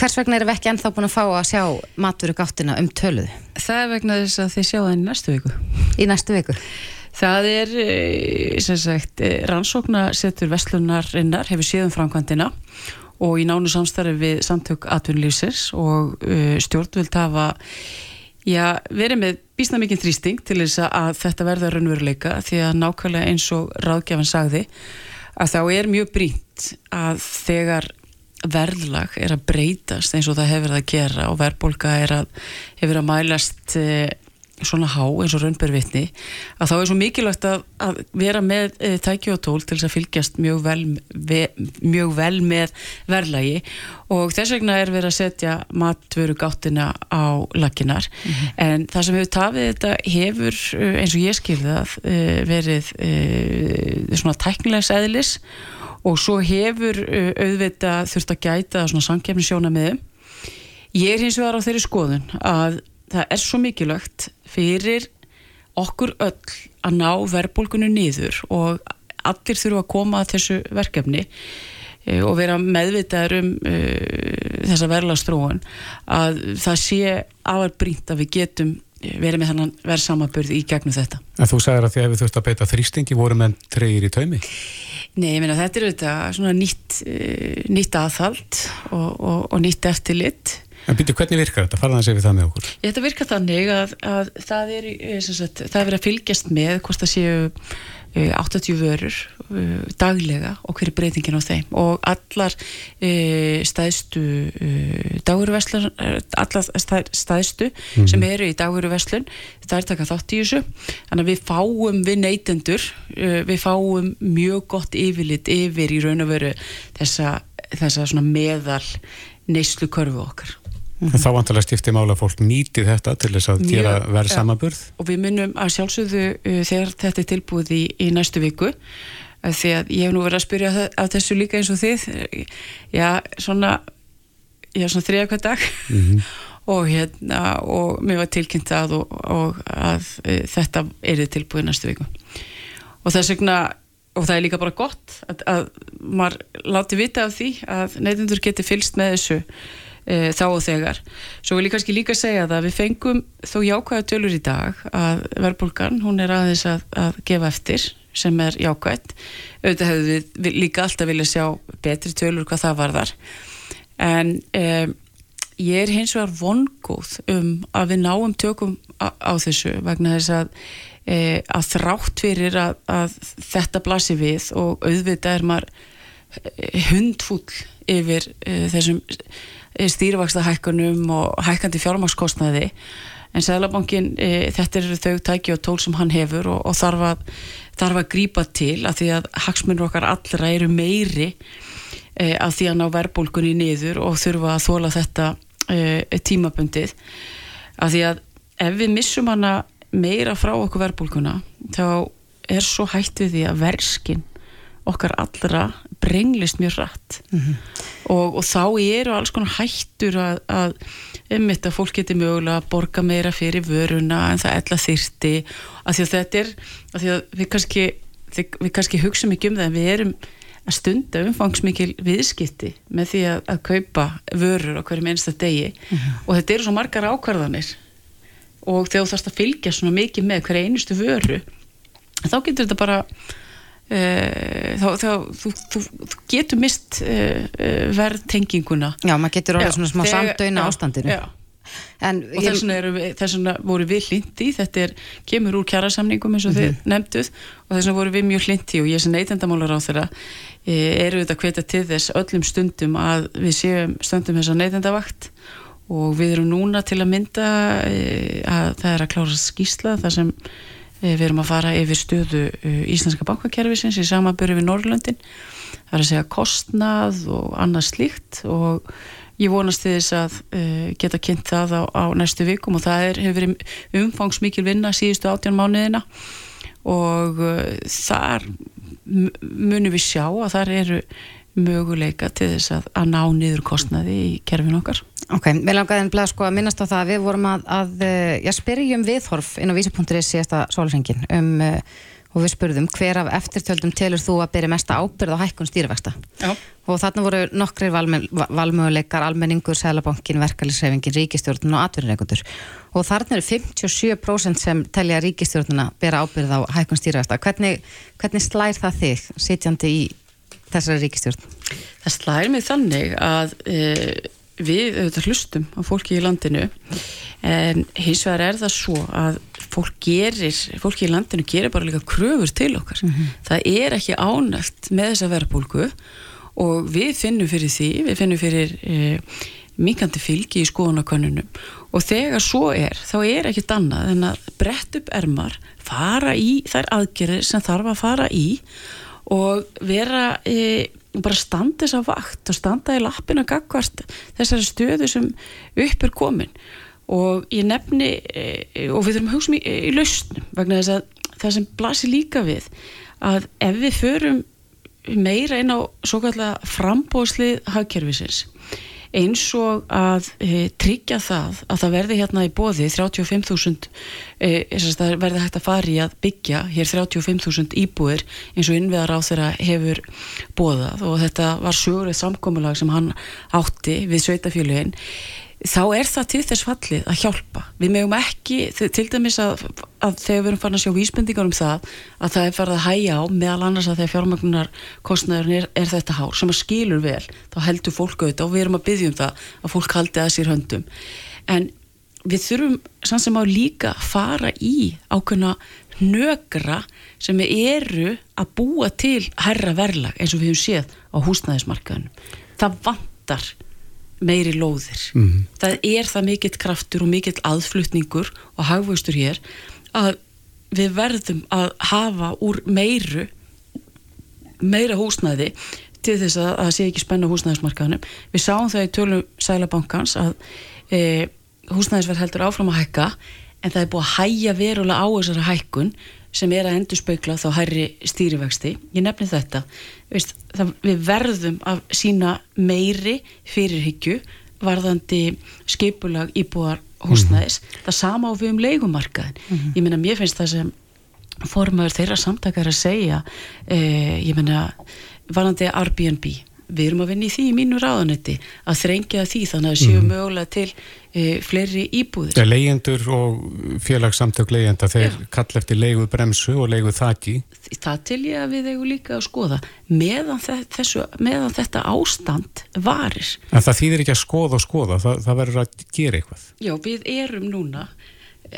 Hvers vegna erum við ekki ennþá búin að fá að sjá matvöru gáttina um töluðu Það er vegna þess að þið sjáu það í næstu viku. í næstu viku? Það er, eh, sem sagt, eh, rannsóknasetur Vestlunarinnar hefur séðum framkvæmdina og í nánu samstarfi við samtök atvinnulífsins og uh, stjórnvöld hafa já, verið með bísna mikið þrýsting til þess að þetta verða raunveruleika því að nákvæmlega eins og ráðgjafan sagði að þá er mjög brínt að þegar verðlag er að breytast eins og það hefur það að gera og verðbólka er að hefur að mælast e, svona há eins og raunber vitni að þá er svo mikilvægt að, að vera með e, tæki og tól til þess að fylgjast mjög vel, ve, mjög vel með verðlagi. Og þess vegna er verið að setja matvöru gáttina á lakinar en það sem hefur tafið þetta hefur e, eins og ég skilði það e, verið e, svona tæknilegs eðlis og svo hefur uh, auðvitað þurft að gæta svona samkefnisjóna með ég er hins vegar á þeirri skoðun að það er svo mikilvægt fyrir okkur öll að ná verðbólgunu niður og allir þurfa að koma að þessu verkefni uh, og vera meðvitaður um uh, þessa verðlastróun að það sé afar brínt að við getum verið með þannan verðsamaburð í gegnum þetta. En þú sagðir að því að við þurft að beita þrýstingi voru menn treyir í taumi Nei, ég meina þetta er auðvitað svona nýtt, uh, nýtt aðhald og, og, og nýtt eftirlit. En býtu, hvernig virkar þetta? Farðan að segja við það með okkur Þetta virkar þannig að, að það er, eh, sagt, það að fylgjast með hvort það séu 80 vörur uh, daglega og hver er breytingin á þeim. Og allar uh, stæðstu dagurverslun allar stæ- stæðstu sem eru í dagurverslun það er taka þátt í þessu. Þannig að við fáum við neytendur við fáum mjög gott yfirlit yfir í raun og veru þessa, þessa svona meðal neyslu körfu okkar En þá vantarlega skipti mála að fólk nýti þetta til þess að Mjög, gera já. verð samaburð og við munum að sjálfsögðu uh, þegar þetta er tilbúið í, í næstu viku því að ég hef nú verið að spyrja af þessu líka eins og þið uh, já, svona já, svona þriða hver dag. Og hérna, og mér var tilkynnt að og, og að uh, þetta er tilbúið í næstu viku. Og þess vegna og það er líka bara gott að, að maður láti vita af því að neytendur geti fylst með þessu e, þá og þegar. Svo vil ég kannski líka segja það að við fengum þó jákvæða tölur í dag að verðbólgan hún er aðeins að, að gefa eftir sem er jákvætt. Auðvitað hefðu við, við líka alltaf vilja sjá betri tölur hvað það varðar. En e, ég er hins vegar vongóð um að við náum tökum á, á þessu vegna þess að, e, að þrátt fyrir að, að þetta blasi við og auðvitað er maður eh, hundfúll yfir e, þessum stýrivaksta hækkunum og hækkandi fjármagnskostnaði. En Sælabankin, e, þetta eru þau tæki og tól sem hann hefur og, og þarf, að, þarf að grípa til af því að hagsmunur okkar allra eru meiri e, af því að ná verðbólgunni niður og þurfa að þóla þetta e, tímabundið. Af því að ef við missum hana meira frá okkur verðbólguna þá er svo hætt við því að verskinn okkar allra brenglist mjög rætt og, og þá eru alls konar hættur að, að einmitt að fólk geti mögulega að borga meira fyrir vöruna en það ella þyrti af því að þetta er því að við kannski, við kannski hugsa mikið um það en við erum að stunda umfangsmikil viðskipti með því að, að kaupa vörur á hverjum einsta degi. Og þetta eru svo margar ákvarðanir. Og þegar þú þarfst að fylgja svona mikið með hverja einustu vöru þá getur þetta bara þá, þá þú, þú, þú getur mist uh, uh, verðtenginguna. Já, maður getur orðið Já, svona smá samdöina ástandinu. já. En og þess vegna, þess voru við hlindi þetta er, kemur úr kjærasamningum eins og þið nefnduð og þess vegna voru við mjög hlindi og ég sem neytendamálar á þeirra eru þetta hvetja til þess öllum stundum að við séum stundum þessa neytendavakt. Og við erum núna til að mynda að það er að klára skýsla þar sem við erum að fara yfir stöðu e, íslenska bankakerfisins í samaböru við Norrlöndin það er að segja kostnað og annað slíkt og ég vonast þess að uh, geta kynnt það á, á næstu vikum og það er, hefur verið umfangsmikil vinna síðustu átján mánuðina og þar munum við sjá að þar eru möguleika til þess að, að ná niður kostnaði í kerfin okkar. Ok, við langaðum bleið sko að minnast á það að við vorum að, að já, spyrjum viðhorf inn á vísi.is síðasta sólsengin um, og við spurðum hver af eftirtöldum telur þú að byrja mesta ábyrð á hækkun stýrivexta og þarna voru nokkri valmöguleikar, almenningur, selabankin, verkefælisreifingin, ríkistjórnun og atvinnureikundur og þarna eru 57% sem telja ríkistjórnuna byrja ábyrð á hækkun stýrivexta. Hvernig, hvernig slær það þig sitjandi í þessari ríkistjórn? Það slær mig þannig að e, við auðvitað hlustum á fólki í landinu en hins vegar er það svo að fólk gerir, fólki í landinu gerir bara líka kröfur til okkar mm -hmm. það er ekki ánægt með þessa verðbólgu og við finnum fyrir því, við finnum fyrir e, minkandi fylgi í skoðanakönnunum og þegar svo er, þá er ekkit annað en að brett upp ermar fara í þær aðgerðir sem þarf að fara í og vera e, bara standa þess að vakt og standa í lappina gagvart þessari stöðu sem upp er komin. Og ég nefni e, og við þurfum að hugsa mjög í lausnum vegna þess að það sem blasir líka við að ef við förum meira inn á svo kallega frambóðslið hagkerfisins eins og að e, tryggja það að það verði hérna í bóði 35.000 e, verði hægt að fari að byggja hér 35.000 íbúir eins og innviðar á þeirra hefur bóðað og þetta var sögurið samkomulag sem hann átti við sveitafélugin þá er það til þess fallið að hjálpa. Við meðum ekki, til dæmis að, að þegar við erum farin að sjá vísbendingar um það að það er farið að hæja á meðal annars að þegar fjármagnar kostnæðurinn er, er þetta hár sem að skilur vel þá heldur fólk auðvitað og við erum að byggja um það að fólk haldi að sér höndum. En við þurfum sann sem á líka fara í ákveðna nögra sem eru að búa til herra verlag eins og við hefum séð á húsnæðismarkaðunum það vantar meiri lóðir. Mm -hmm. Það er það mikill kraftur og mikill aðflutningur og hagvöxtur hér að við verðum að hafa úr meiru meira húsnæði til þess að það sé ekki spenna húsnæðismarkaðunum. Við sáum það í tölum Sælabankans að e, húsnæðisverð heldur áfram að hækka en það er búið að hæja verulega á þessara hækkun sem er að endur speikla þá hærri stýrivexti. Ég nefni þetta Veist, það, við verðum að sína meiri fyrirhyggju varðandi skipulag íbúar húsnæðis, mm það sama á við um leikumarkaðin. Mm. Ég meina, mér finnst það sem formöður þeirra samtakar að segja, eh, ég meina varðandi Airbnb við erum að vinna í því í mínu ráðanetti að þrengja því þannig að séu mm. mögulega til e, fleiri íbúðir. Ja, leyendur og félagssamtök leyenda þeir Já. kall eftir leiguð bremsu og leiguð þakki. Það til ég að við eigum líka að skoða meðan, þessu, meðan þetta ástand varir. En það þýðir ekki að skoða og skoða, það, það verður að gera eitthvað. Já, við erum núna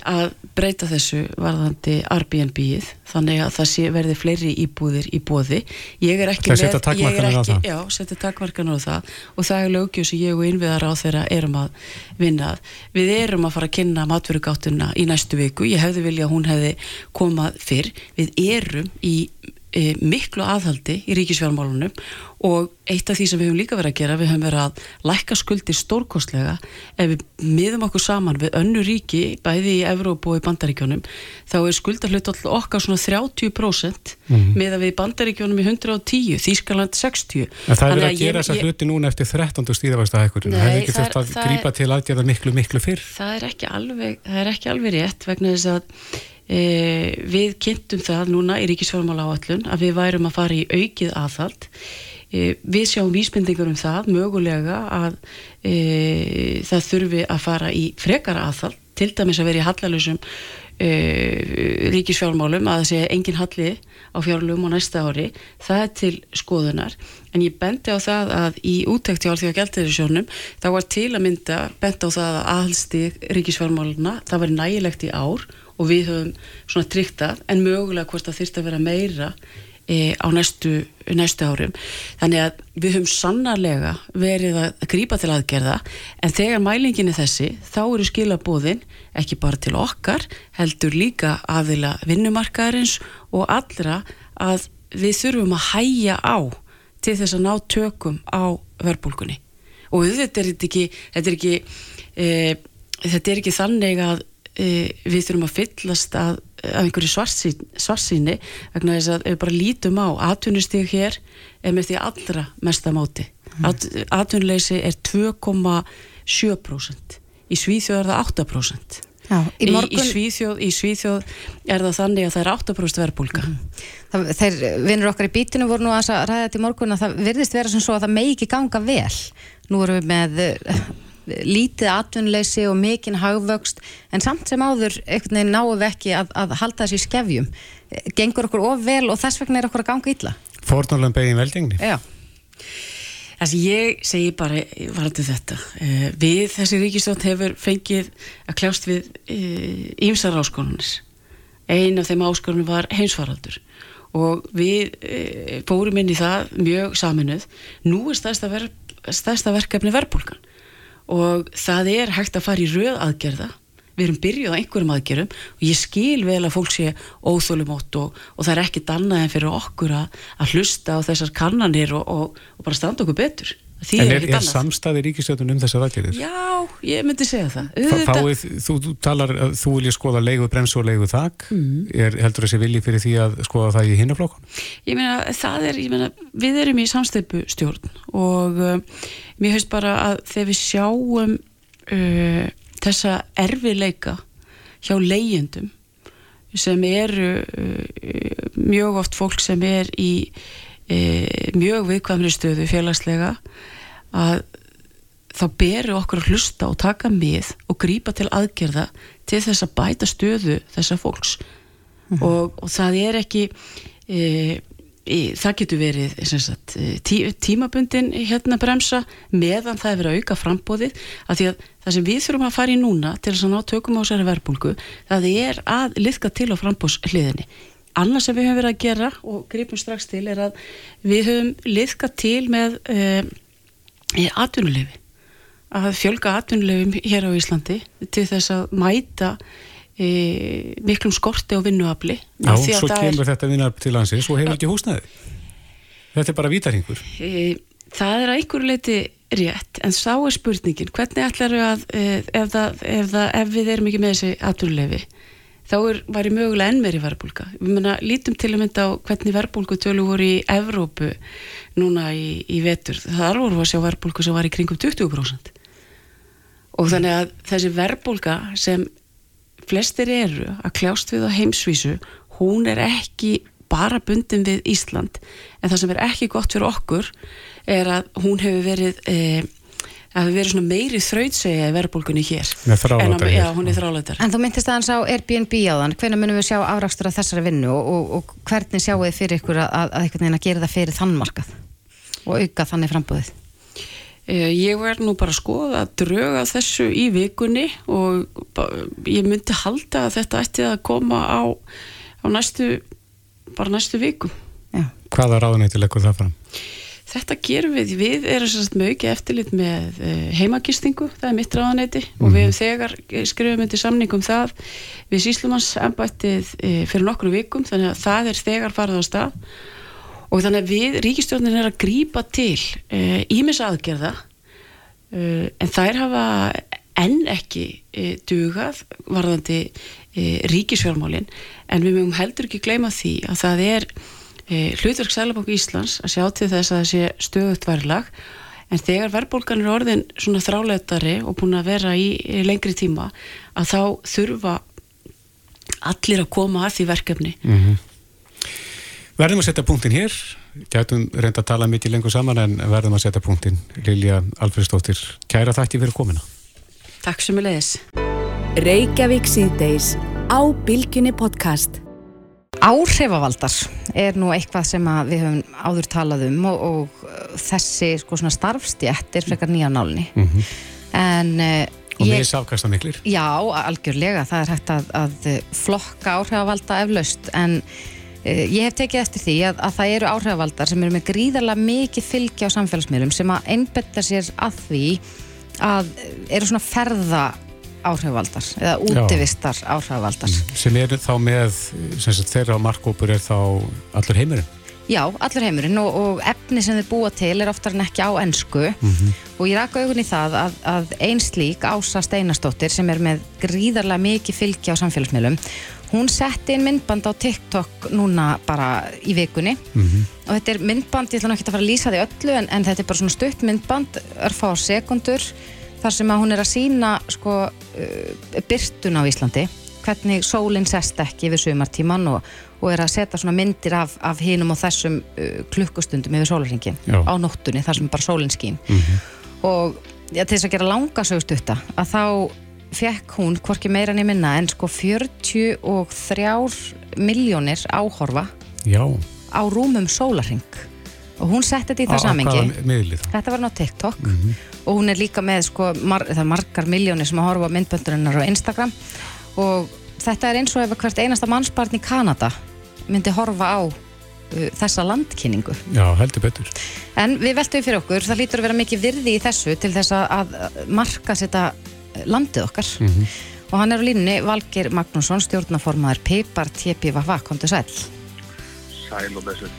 að breyta þessu varðandi Airbnb-ið þannig að það sé, verði fleiri íbúðir í bóði ég er ekki setja takkmarkanar á það. já, setja takkmarkanar á það. Og það er lögjöf sem ég og innviðar á þeirra erum að vinna við erum að fara að kynna matverugáttuna í næstu viku, ég hefði vilja að hún hefði komað fyrr, við erum í e, miklu aðhaldi í ríkisfjármálunum og eitt af því sem við höfum líka verið að gera, við höfum verið að lækka skuldir stórkostlega ef við miðum okkur saman við önnu ríki bæði í Evrópu og í Bandaríkjónum þá er skuldarhlut alltaf okkar svona 30% mm -hmm. með að við í Bandaríkjónum í 110, Þýskaland 60 En það er verið að, að gera þessa hluti núna eftir 13. stíðavastahækur það hefur ekki þurft að grípa til aðgjörða miklu miklu fyrr Það er ekki alveg, er ekki alveg rétt vegna þess að e, við kynntum það núna í ríkisfjármála áallun að við værum að fara í aukið aðhald. E, við sjáum vísbendingur um það mögulega að e, það þurfi að fara í frekara aðhald til dæmis að vera í hallalösum e, ríkisfjármálum að það sé engin halli á fjárlum á næsta ári. Það er til skoðunar. En ég bendi á það að í útækti á því að gæltiðurisjónum þá var til að mynda bendi á það að aðhalstig ríkisfjármáluna það var nægilegt í ár og við höfum svona tryktað en mögulega hvort það þurft að vera meira e, á næstu, næstu árum. Þannig að við höfum sannarlega verið að grýpa til aðgerða en þegar mælingin er þessi þá eru skilabóðin ekki bara til okkar heldur líka aðila vinnumarkaðarins og allra að við þurfum að hæja á til þess að ná tökum á verbulgunni og þetta er ekki þetta er ekki, e, þetta er ekki þannig að við þurfum að fyllast að einhverju svartsýn, svartsýni vegna þess að við bara lítum á atvinnustíð hér er með því allra mesta máti At, atvinnuleysi er 2,7% í Svíþjóð er það 8% Já, í, í, í, morgun, Svíþjóð, í Svíþjóð er það þannig að það er 8% verðbólka það, þeir vinnur okkar í bítinu voru nú að ræða þetta í morgun að það virðist vera sem svo að það megi ganga vel. Nú erum við með lítið atvinnuleysi og mikinn hagvöxt en samt sem áður einhvern veginn náum við ekki að, að halda þessi skefjum gengur okkur of vel og þess vegna er okkur að ganga illa Fórnálan begin veldingni. Já, sem ég segi bara varandi þetta, eh, við þessi ríkistótt hefur fengið að kljást við ímsar áskonunir. Ein af þeim áskonunum var heimsfaraldur og við e, fórum inn í það mjög saminuð. Nú er stærsta, ver, stærsta verkefni verbulgan og það er hægt að fara í röð aðgerða. Við erum byrjuð á einhverjum aðgerum og ég skil vel að fólk sé óþólumótt og, og það er ekkit annað en fyrir okkur að, að hlusta á þessar kannanir og, og, og bara standa okkur betur Því En er, er annað. samstæði ríkistjóðun um þessar aðgerðir? Já, ég myndi segja það Fá- Fáið, þú, þú talar að þú vilja skoða leigu bremsu og leigu þak Mhm. er heldur þessi vilji fyrir því að skoða það í hinnaflokkun? Ég meina, það er, ég meina, við erum í samsteipu stjórn og uh, mér hefst bara að þegar við sjáum uh, þessa erfiðleika hjá leigjendum sem eru uh, mjög oft fólk sem er í uh, mjög viðkvæmri stöðu félagslega að þá beru okkur að hlusta og taka mið og grípa til aðgerða til þess að bæta stöðu þessa fólks. Og, og það er ekki e, e, það getur verið sagt, e, tí, tímabundin hérna bremsa meðan það er verið að auka frambóðið af því að það sem við þurfum að fara í núna til þess að ná tökum á sér verbulgu það er að liðka til á frambóðs annars sem við höfum verið að gera og gripum strax til er að við höfum liðka til með e, e, atvinnulefi að fjölga atvinnulefum hér á Íslandi til þess að mæta e, miklum skorti og vinnuafli Já, að svo kemur þetta vinnar til landsins og hefur ekki húsnæði. Þetta er bara vítarhingur. er, e, það er að einhverju leiti rétt en sá er spurningin hvernig ætlar að e, ef, það, ef, það, ef við erum ekki með þessi atvinnulefi þá er, væri mögulega enn meiri verbulga við menna lítum til að mynda á hvernig verbulgu tölu voru í Evrópu núna í, í vetur. Þar voru við að sjá verbulgu sem var í kringum 20% og þannig að þessi verbulga sem flestir eru að kljást við á heimsvísu hún er ekki bara bundin við Ísland. En það sem er ekki gott fyrir okkur er að hún hefur verið e, að verið svona meiri þrautsegja í verbulgunni hér Með þrálátar En á-. Já, hún er þrálætar En þú myndist aðeins á Airbnb á þann, hvenær munum við sjá afrakstur af þessari vinnu og, og, og hvernig sjáu þið fyrir ykkur að, að, að einhvern veginn að gera það fyrir þann markað og auka þannig frambúðið? Eh, Ég verð nú bara að skoða að dröga þessu í vikunni og ég myndi halda að þetta ætti að koma á, á næstu bara næstu vikum Já. Hvaða ráðuneyti leggur það fram? Þetta gerum við, við erum með ekki eftirlit með uh, heimagistingu, það er mitt ráðaneyti og við hefum þegar skrifum undir samning um það við síslumanns embættið uh, fyrir nokkru vikum þannig að það er þegar farið á stað. Og þannig að við, ríkistjórnin er að grípa til ímis uh, aðgerða uh, en þær hafa enn ekki uh, dugað varðandi ríkisfjármálin. En við mögum heldur ekki gleyma því að það er e, hlutverk Sælabanku Íslands að sjá til þess að það sé stöðut verðlag en þegar verðbólgan er orðin svona þráleitari og búin að vera í, í lengri tíma að þá þurfa allir að koma að því verkefni Verðum að setja punktin hér. Gætum reynda að tala mikið lengur saman en verðum að setja punktin. Lilja Alfredsdóttir, kæra þætti fyrir komina. Takk sem er leiðis Reykjavík síðdeis á Bilginni podcast. Áhrifavaldar er nú eitthvað sem að við höfum áður talað um og, og uh, þessi sko starfstjætt er frekar nýja nálinni en uh, Og ég... misafkasta miklir. Já, algjörlega, það er hægt að, að flokka áhrifavalda eflaust. En uh, ég hef tekið eftir því að, að það eru áhrifavaldar sem eru með gríðarlega mikið fylgi á samfélagsmiðlum sem að einbetta sér að því að eru svona ferða áhrifavaldar eða útivistar áhrifavaldar. Sem er þá með, sagt, þeirra markkópur er þá allur heimurinn. Já, allur heimurinn og, og efni sem þið búa til er oftar en ekki á ennsku og ég raka augun í það að, að ein slík Ása Steinarsdóttir sem er með gríðarlega mikið fylgi á samfélagsmiðlum hún setti inn myndband á TikTok núna bara í vikunni. Og þetta er myndband, ég ætla ekki að fara að lýsa því öllu en, en þetta er bara svona stutt myndband örfá sekundur þar sem að hún er að sína sko uh, byrtun á Íslandi hvernig sólinn sest ekki yfir sumartíman og, og er að setja svona myndir af, af hinum og þessum uh, klukkustundum yfir sólarringin Já. á nóttunni þar sem bara sólinn skín. Og ja, til þess að gera langa sögustutta að þá fekk hún hvorki meira niður minna en sko 43 miljónir áhorfa Já, á rúmum sólarring og hún setti þetta í það samengi? Þetta var ná TikTok og hún er líka með sko, mar, það er margar miljónir sem að horfa á myndböndurinnar á Instagram og þetta er eins og ef hvert einasta mannsbarn í Kanada myndi horfa á uh, þessa landkynningu. Já, heldur betur. En við veltum fyrir okkur, það lítur að vera mikið virði í þessu til þess að, að marka þetta landið okkar og hann er á línni Valgir Magnússon, stjórnaformaður Peipar TPVV, komdu sæl. sæl og þessu.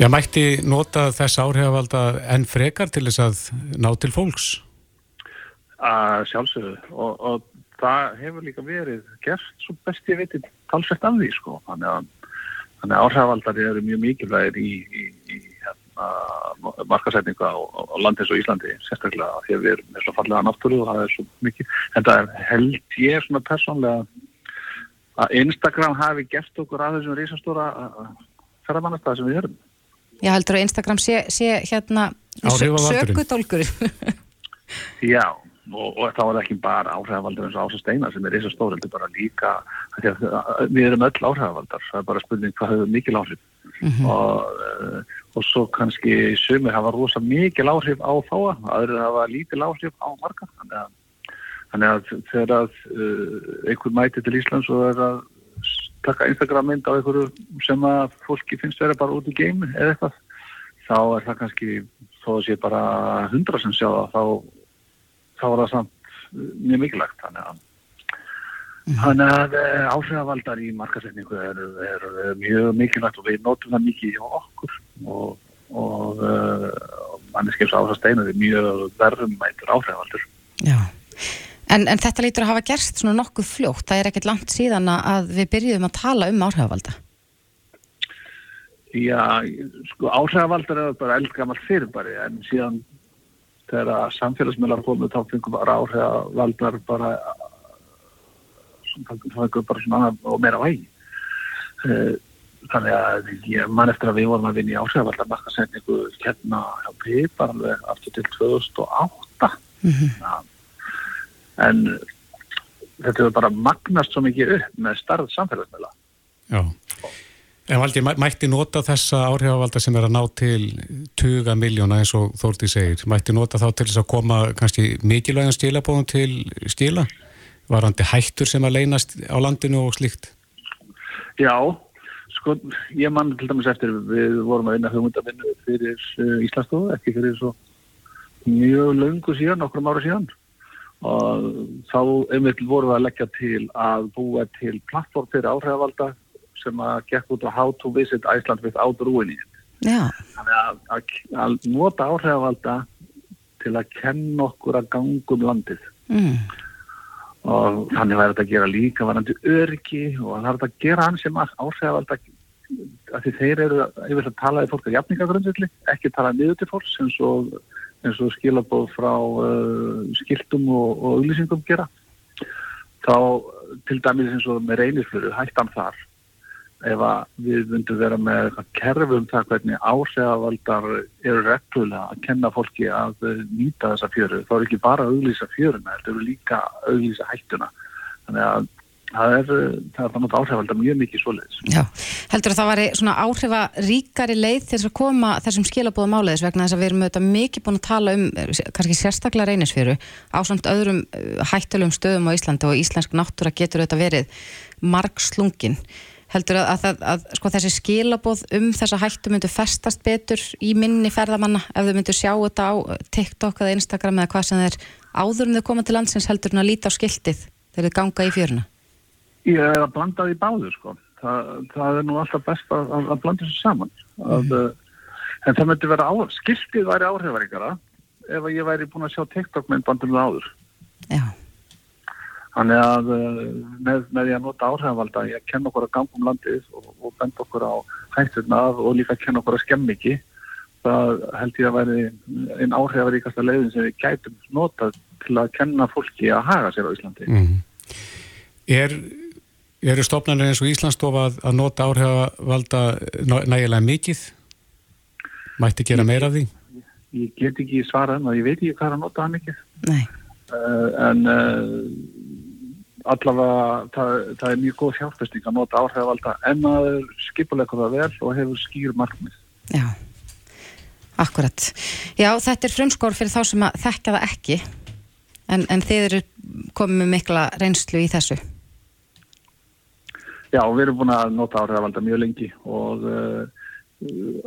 Já, mætti nota þess áhrifavalda enn frekar til þess að ná til fólks? Að sjálfsögðu og, og það hefur líka verið gert svo best ég veit talsvert af því sko. Þannig að, þannig að áhrifavaldari eru mjög mikilvægir í, í, í hérna, markasetningu á, á landins og Íslandi sérstaklega því að við erum með svo fallega náttúru og það er svo mikið. En það er held ég svona persónlega að Instagram hafi gert okkur að þessum risastóra ferðamannastæð sem við erum. Já, heldur að Instagram sé, sé hérna sökudólkur. Já, og, og þá er ekki bara áhrifavaldar eins og Ása Steinar sem er eins og stór, heldur bara líka af því að að við erum öll áhrifavaldar það er bara spurning hvað hefur mikil áhrif. Og, uh, og svo kannski sumir hafa rosa mikil áhrif á fáa, aðrir hafa lítil áhrif á marga. Þannig að, þannig að þegar að uh, einhver mæti til Íslands og er að taka Instagram mynd á einhverju sem að fólki finnst vera bara út í game eða eitthvað þá er það kannski þó að sé bara hundra sem sjá það þá þá er það samt uh, mjög mikilvægt þannig að Þannig að uh, áhrifavaldar í markasetningu er, er, mjög mikilvægt og við notum það mikið hjá okkur og, og uh, manneskeims áhrif steinar er mjög verðumættur áhrifavaldur. Já. En, en þetta lítur að hafa gerst svona nokkuð fljótt. Það er ekkert langt síðan að við byrjuðum að tala um áhrifavalda. Já, sko áhrifavaldar er bara eldgamalt fyrirbæri en síðan þegar samfélagsmiðlar komu þá fengum bara áhrifavaldar bara það bara svona og meira vægi. Eh, Þannig að ég man eftir að við vorum að vinna í áhrifavaldar markasendingu hérna hjá Pipar alveg aftur til 2008. Já. En þetta hefur bara magnast svo mikið upp með starf samfélagsmiðla. Já. En Valdi, mæ- mætti nota þessa áhrifavalda sem er að ná til tuga miljóna eins og Þórti segir, mætti nota þá til þess að koma kannski mikilvægum stílabóðum til stíla? Varandi hættur sem að leynast á landinu og slíkt? Já, sko, ég man til dæmis eftir við vorum að vinna hugmyndavinnu fyrir uh, Íslandsstofu, ekki fyrir svo mjög löngu síðan, okkur ára síðan og þá einmitt vorum við að leggja til að búa til plattform fyrir áhrifavalda sem að gekk út á how to visit Iceland without ruining. Þannig að, að, að nota áhrifavalda til að kenna okkur að gangum landið Mm. og þannig væri þetta að gera líka varandi öryggi og það er þetta að gera hann sem áhrifavald að því þeir eru yfir að tala í fólk að jafningagrundvilli, ekki tala niður til fólks eins og, eins og skilabóð frá uh, skiltum og, auglýsingum gera þá til dæmis eins og með reynisflöru hættan þar ef við myndum vera með eitthvað kerfi um það hvernig áhrifavaldar eru reglulega að kenna fólki að eh, nýta þessa fjöru, þá er ekki bara að auglýsa fjöruna, þetta eru líka að auglýsa hættuna. Þannig að það er, eh, þannig áhrifavaldar mjög mikið svoleiðis. Já. Heldur að það væri svona áhrifa ríkari leið til að koma þessum skilabóðum áleiðis vegna þess að við erum auðvitað mikið búin að tala um eh, kannski sérstaklega reynisfjöru á samt öðrum eh, hættulegum stöðum á Íslandi og íslensk náttúra getur auðvitað verið margslungin. Heldur að, að, að, að sko, þessi skilabóð um þessa hættu myndu festast betur í minni ferðamanna ef þau myndu sjá þetta á TikTok eða Instagram eða hvað sem er áður en þau koma til landsins heldur að líta á skiltið þegar þau ganga í fjöruna. Ég er að blanda því báðu, sko. það, það er nú alltaf best að, að, blanda þessu saman að, mm. en það myndi vera á, skiltið væri áhrifaríkara ef ég væri búin að sjá TikTok með bandum áður Já. Þannig að með, með því að nota áhrifavalda ég kenn okkur að ganga um landið og, og benda okkur á hætturnar og líka kenn okkur að skemmi ekki það held ég að væri einn áhrifaríkasta leiðin sem við gætum notað til að kenna fólki að haga sér á Íslandi mm. Er eru stofnarnir eins og Íslandsstofa að, að nota áhrifavalda nægilega mikið? Mætti gera meira af því? Ég, ég get ekki svarað en ég veit ekki hvað að nota það mikið Nei uh, en uh, allavega það, það er mjög góð hjálpesting að nota áhrifavalda en að skipuleika það vel og hefur skýr markmið Já Akkurat. Já, þetta er frumskór fyrir þá sem að þekka það ekki en, en þið eru komið með mikla reynslu í þessu. Já, við erum búin að nota áhrifavaldar mjög lengi og uh,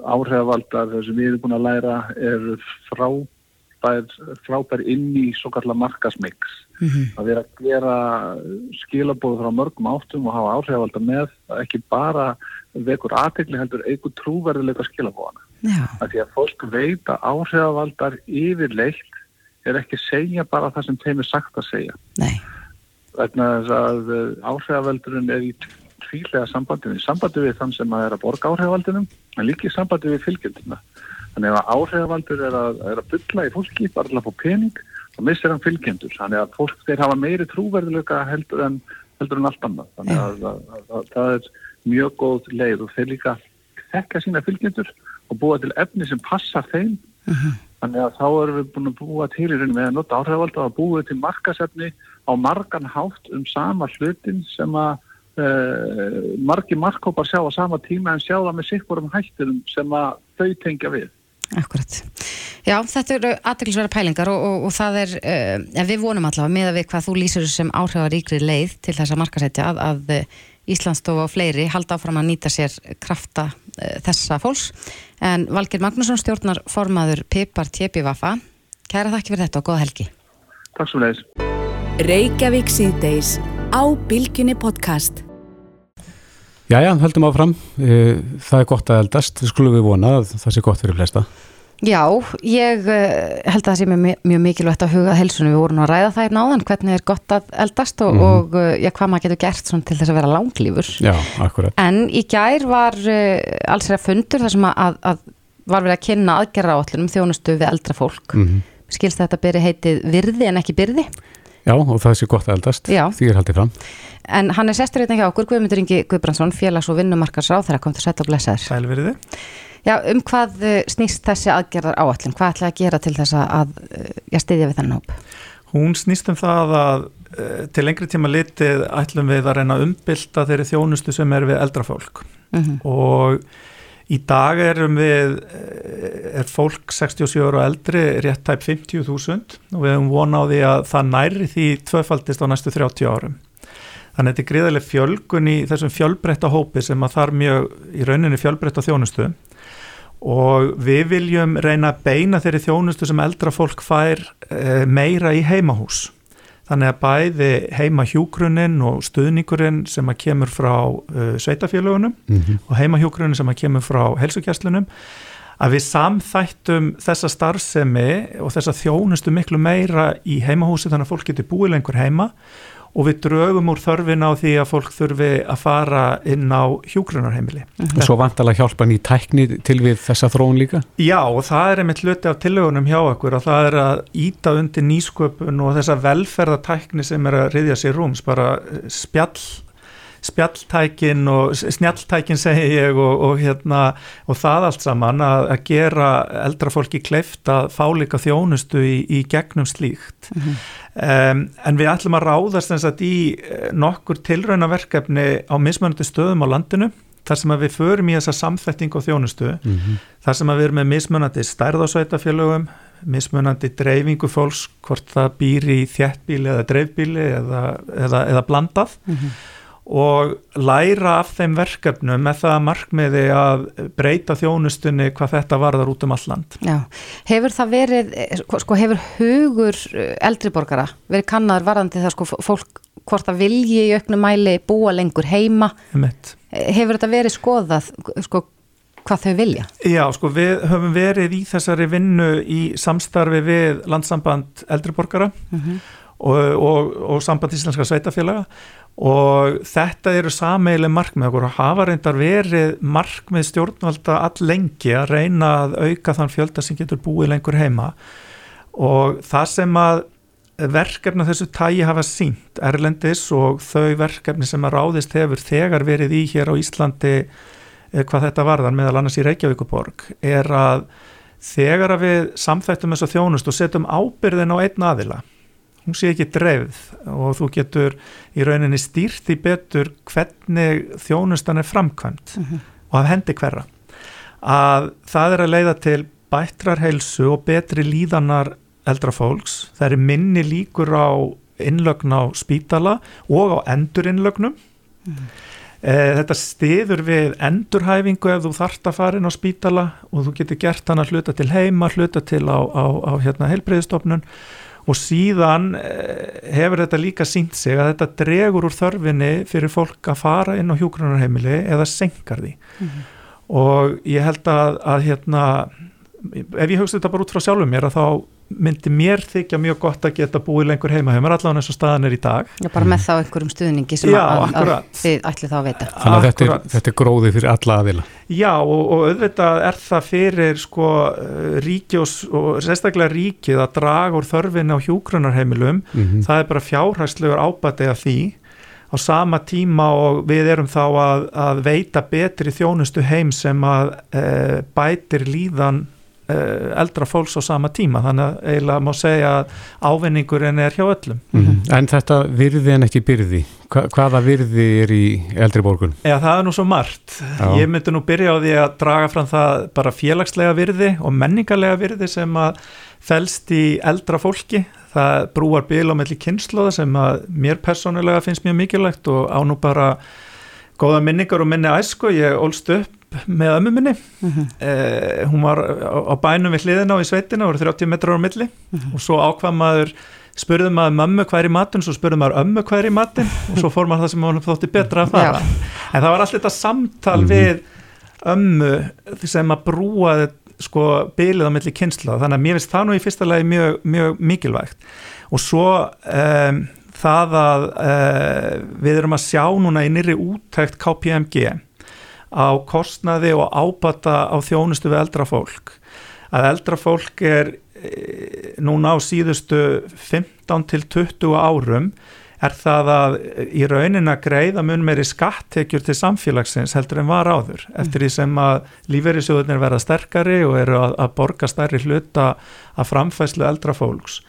áhrifavaldar sem við erum búin að læra er frábær, frábær inn í svo kallar markasmix. Mm -hmm. Það er að gera skilabóð frá mörgum áttum og hafa áhrifavaldar með ekki bara vekur aðtegli heldur eigur trúverðilega skilabóðana. að því að fólk veit að áhrifavaldar yfirleitt er ekki segja bara það sem þeim er sagt að segja Nei. þess að eh, áhrifavaldurinn er í tvílega sambandi við sambandi við þann sem að er að borga áhrifavaldunum en líka í sambandi við fylgjendina þannig að áhrifavaldur er að, er að bylla í fólki bara til að fá pening og missir hann fylgjendur. Þannig að fólk þeir hafa meiri trúverðilega heldur en, heldur en allt annað. Þannig að, að, að það er mjög góð leið og þeir líka þekka sína fylgjendur og búa til efni sem passar þeim. Uh -huh. þannig að þá erum við búin að búa til í rauninu með að nota áhrifald að búa til markasefni á margan hátt um sama hlutin sem að uh, margi markkópar sjá á sama tíma en sjá það með sikkurum hættinum sem að þau tengja við. Akkurat. Já, þetta eru aðdeklisverða pælingar og, og, og það er, uh, við vonum allavega með að við hvað þú lýsir sem áhrifaríkri leið til þess að markasetja að, að Íslandsstofa og fleiri halda áfram að nýta sér krafta uh, þessa fólks. En Valgir Magnússon stjórnar formaður Pipar Tjepivafa Kæra þakki fyrir þetta og góða helgi. Takk svo leiðis Reykjavík síðdeis á Bilginni podcast Jæja, höldum áfram eh, það er gott að eldast, skulum við vona að það sé gott fyrir flesta Já, ég uh, held að það sé mjög, mjög mikilvægt að huga helsunum. Við vorum að ræða það hérna áðan, hvernig er gott að eldast og, mm -hmm. og uh, já, hvað maður getur gert til þess að vera langlífur. Já, akkurat. En í gær var alls er að fundur þar sem að, að, að var verið að kynna aðgerra áallunum þjónustu við eldra fólk. Mm -hmm. Skilst þetta byrja heitið virði en ekki byrði? Já, og það sé gott að eldast. Já. Því er haldið fram. En hann er sestur hérna hjá okkur, Guðmundur Ingi Guðbrandsson, félags- og vinnumarkarsráð þegar kom til að setja og blessa þér. Sælveriði. Já, um hvað eh, snýst þessi aðgerðar áallin? Hvað ætlaði að gera til þess að ég stiðja við þennan hóp? Hún snýst um það að eh, til lengri tíma litið ætlum við að reyna að umbylta þeirri þjónustu sem er við eldra fólk mm -hmm. og í dag erum við, eh, er fólk 67 ára og eldri rétt tæp 50.000 og við hefum vonað á því að það næri því tvöfaldist á næstu 30 árum. Þannig að þetta er gríðarlega fjölgun í þessum fjölbreytta hópi sem að þar mjög í rauninni fjölbreytta þjónustu og við viljum reyna að beina þeirri þjónustu sem eldra fólk fær e, meira í heimahús. Þannig að bæði heimahjúgrunin og stuðningurinn sem að kemur frá e, sveitafélagunum mm -hmm. og heimahjúgrunin sem að kemur frá helsugjaslunum að við samþættum þessa starfsemi og þessa þjónustu miklu meira í heimahúsi þannig að fólk getur búið lengur heima og við draugum úr þörfin á því að fólk þurfi að fara inn á hjúgrunarheimili. Mm -hmm. Svo vantalega hjálpa ný tækni til við þessa þróun líka? Já og það er einmitt hluti af tillögunum hjá okkur og það er að íta undir nýsköpun og þessa velferðatækni sem er að riðja sér rúms, bara spjall spjalltækin og snjalltækin segi ég og, og, hérna, og það allt saman að, að gera eldra fólki kleift að fálika þjónustu í, í gegnum slíkt mm -hmm. um, en við ætlum að ráðast eins að í eh, nokkur tilraunaverkefni á mismöndu stöðum á landinu þar sem við förum í þessa samþetting og þjónustu mm -hmm. þar sem við erum með mismunandi stærðásveitafélögum mismunandi dreifingu fólks hvort það býr í þjættbíli eða dreifbíli eða, eða, eða blandað mm -hmm og læra af þeim verkefnum með það markmiði að breyta þjónustunni hvað þetta varðar út um alland. Já, hefur það verið, eh, sko, sko hefur hugur eh, eldriborgara verið kannar varðandi það sko fólk hvort það vilji í auknum mæli búa lengur heima? Emitt. Hefur þetta verið skoðað sko hvað þau vilja? Já, sko við höfum verið í þessari vinnu í samstarfi við landsamband eldriborgara mm -hmm. og, og, og samband íslenska sveitafélaga og þetta eru sameileg markmið og hafa reyndar verið markmið stjórnvalda all lengi að reyna að auka þann fjölda sem getur búið lengur heima. Og það sem að verkefna þessu tægi hafa sínt Erlendis og þau verkefni sem að ráðist hefur þegar verið í hér á Íslandi eh, hvað þetta varðan meðal annars í Reykjavíkuborg er að þegar að við samþættum þessu þjónust og setjum ábyrðin á einn aðila hún sé ekki dreifð og þú getur í rauninni stýrt í betur hvernig þjónustan er framkvæmt uh mhm. -huh. og að hendi hverra að það er að leiða til bættrar heilsu og betri líðanar eldra fólks, það er minni líkur á innlögn á spítala og á endurinnlögnum uh mhm. -huh. þetta stiður við endurhæfingu ef þú þart að fara inn á spítala og þú getur gert hann að hluta til heima, hluta til á, á, á hérna, heilbreyðistofnun og síðan eh, hefur þetta líka sínt sig að þetta dregur úr þörfinni fyrir fólk að fara inn á hjókrunarheimili eða senkar því mm -hmm. og ég held að, að hérna, ef ég hugsa þetta bara út frá sjálfum mér að þá myndi mér þykja mjög gott að geta búið lengur heima hefur allavega eins og staðan er í dag. Já, bara með þá einhverjum stuðningi sem Já, að, að þið ætli þá að veita. Þannig að þetta er, þetta er gróði fyrir alla aðila. Já, og, og auðvitað er það fyrir sko ríki og, og sérstaklega ríkið að draga úr þörfin á hjúkrunarheimilum. Mm -hmm. það er bara fjárhærslegur ábæti af því. Á sama tíma og við erum þá að, að veita betri þjónustu heim sem að e, bætir líðan eldra fólks á sama tíma þannig að eiginlega má segja að ávinningurinn er hjá öllum mm. En þetta virði en ekki byrði Hva, hvaða virði er í eldri borgun? Já það er nú svo margt Já. ég myndi nú byrja á því að draga fram það bara félagslega virði og menningarlega virði sem að fælst í eldra fólki það brúar bíl á melli kynnslóða sem að mér personulega finnst mjög mikilvægt og á nú bara góða minningar og minni æsku, ég ólst upp með ömmu minni. Uh -huh. eh, hún var á, á bænum við hliðina og í sveitina, voru 30 metrar á milli. Uh -huh. og svo ákvað maður spurði maður mömmu hvað er í matun, svo spurði maður ömmu hvað er í matun og svo fór maður það sem maður þótti betra að fara, en það var alltaf þetta samtal uh -huh. við ömmu sem að brúa sko bylið á milli kynsla, þannig að mér finnst það nú í fyrsta lagi mjög, mjög mikilvægt. Og svo um, það að uh, við erum að sjá núna í nýri úttækt KPMG á kostnaði og ábata á þjónustu við eldra fólk að eldra fólk er e, núna á síðustu 15 til 20 árum er það að í raunin að greiða mun meiri skattekjur til samfélagsins heldur en var áður mm. eftir því sem að lífeyrisjóðunir verða sterkari og eru að, að borga stærri hluta að framfæslu eldra fólks.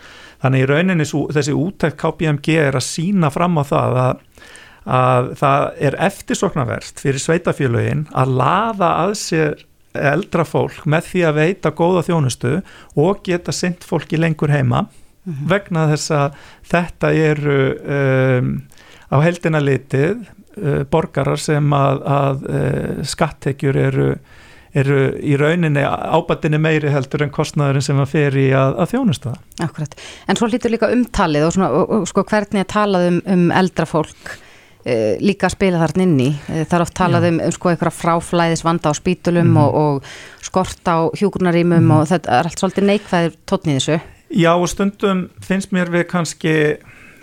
Þannig í rauninni þessi útækt KPMG er að sína fram á það að að það er eftirsoknavert fyrir sveitafélögin að laða að sér eldra fólk með því að veita góða þjónustu og geta synd fólki lengur heima mm -hmm. vegna þess að þetta eru um, á heldina litið uh, borgarar sem að, að uh, skattekjur eru eru í rauninni ábatinni meiri heldur en kostnæðurinn sem að fer í að, að þjónusta það. Akkurat, en svo hlýtur líka umtalið og, svona, og, og sko hvernig að talað um, um eldra fólk líka að spila þarna inni eh, það er oft talað um, sko eitthvað fráflæðis vanda á spítulum mm. og, og skort á hjúgrunarýmum mm. og þetta er allt svolítið neikvæðir tótnið þessu Já og stundum finnst mér við kannski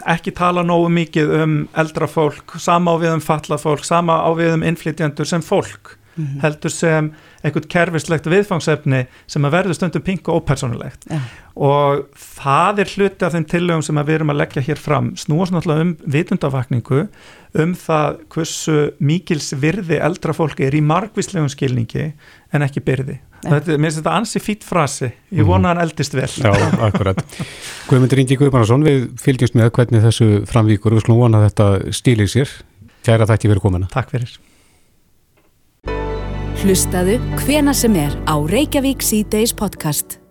ekki tala nógu mikið um eldra fólk, sama á við um falla fólk, sama á við um innflytjandur sem fólk mm -hmm. heldur sem einhvern kerfislegt viðfangsefni sem að verður stundum pink og ópersonulegt ja. og það er hluti af þeim tillögum sem við erum að leggja hér fram snúast náttúrulega um vitundavakningu um það hversu mikils virði eldra fólki er í margvíslegum skilningi en ekki byrði. Ja. þetta, mér finnst þetta ansi fýtt frasi. Ég vona hann eldist vel. Já, akkurat. Guðmundur Ingi Guðbjörnarsson, við fylgjumst með hvernig þessu framvíkur, við skulum vona að þetta stílir sér. Kæra þætti verið komina Takk fyrir. Hlustaðu hvena sem er á Reykjavík C-Days podcast.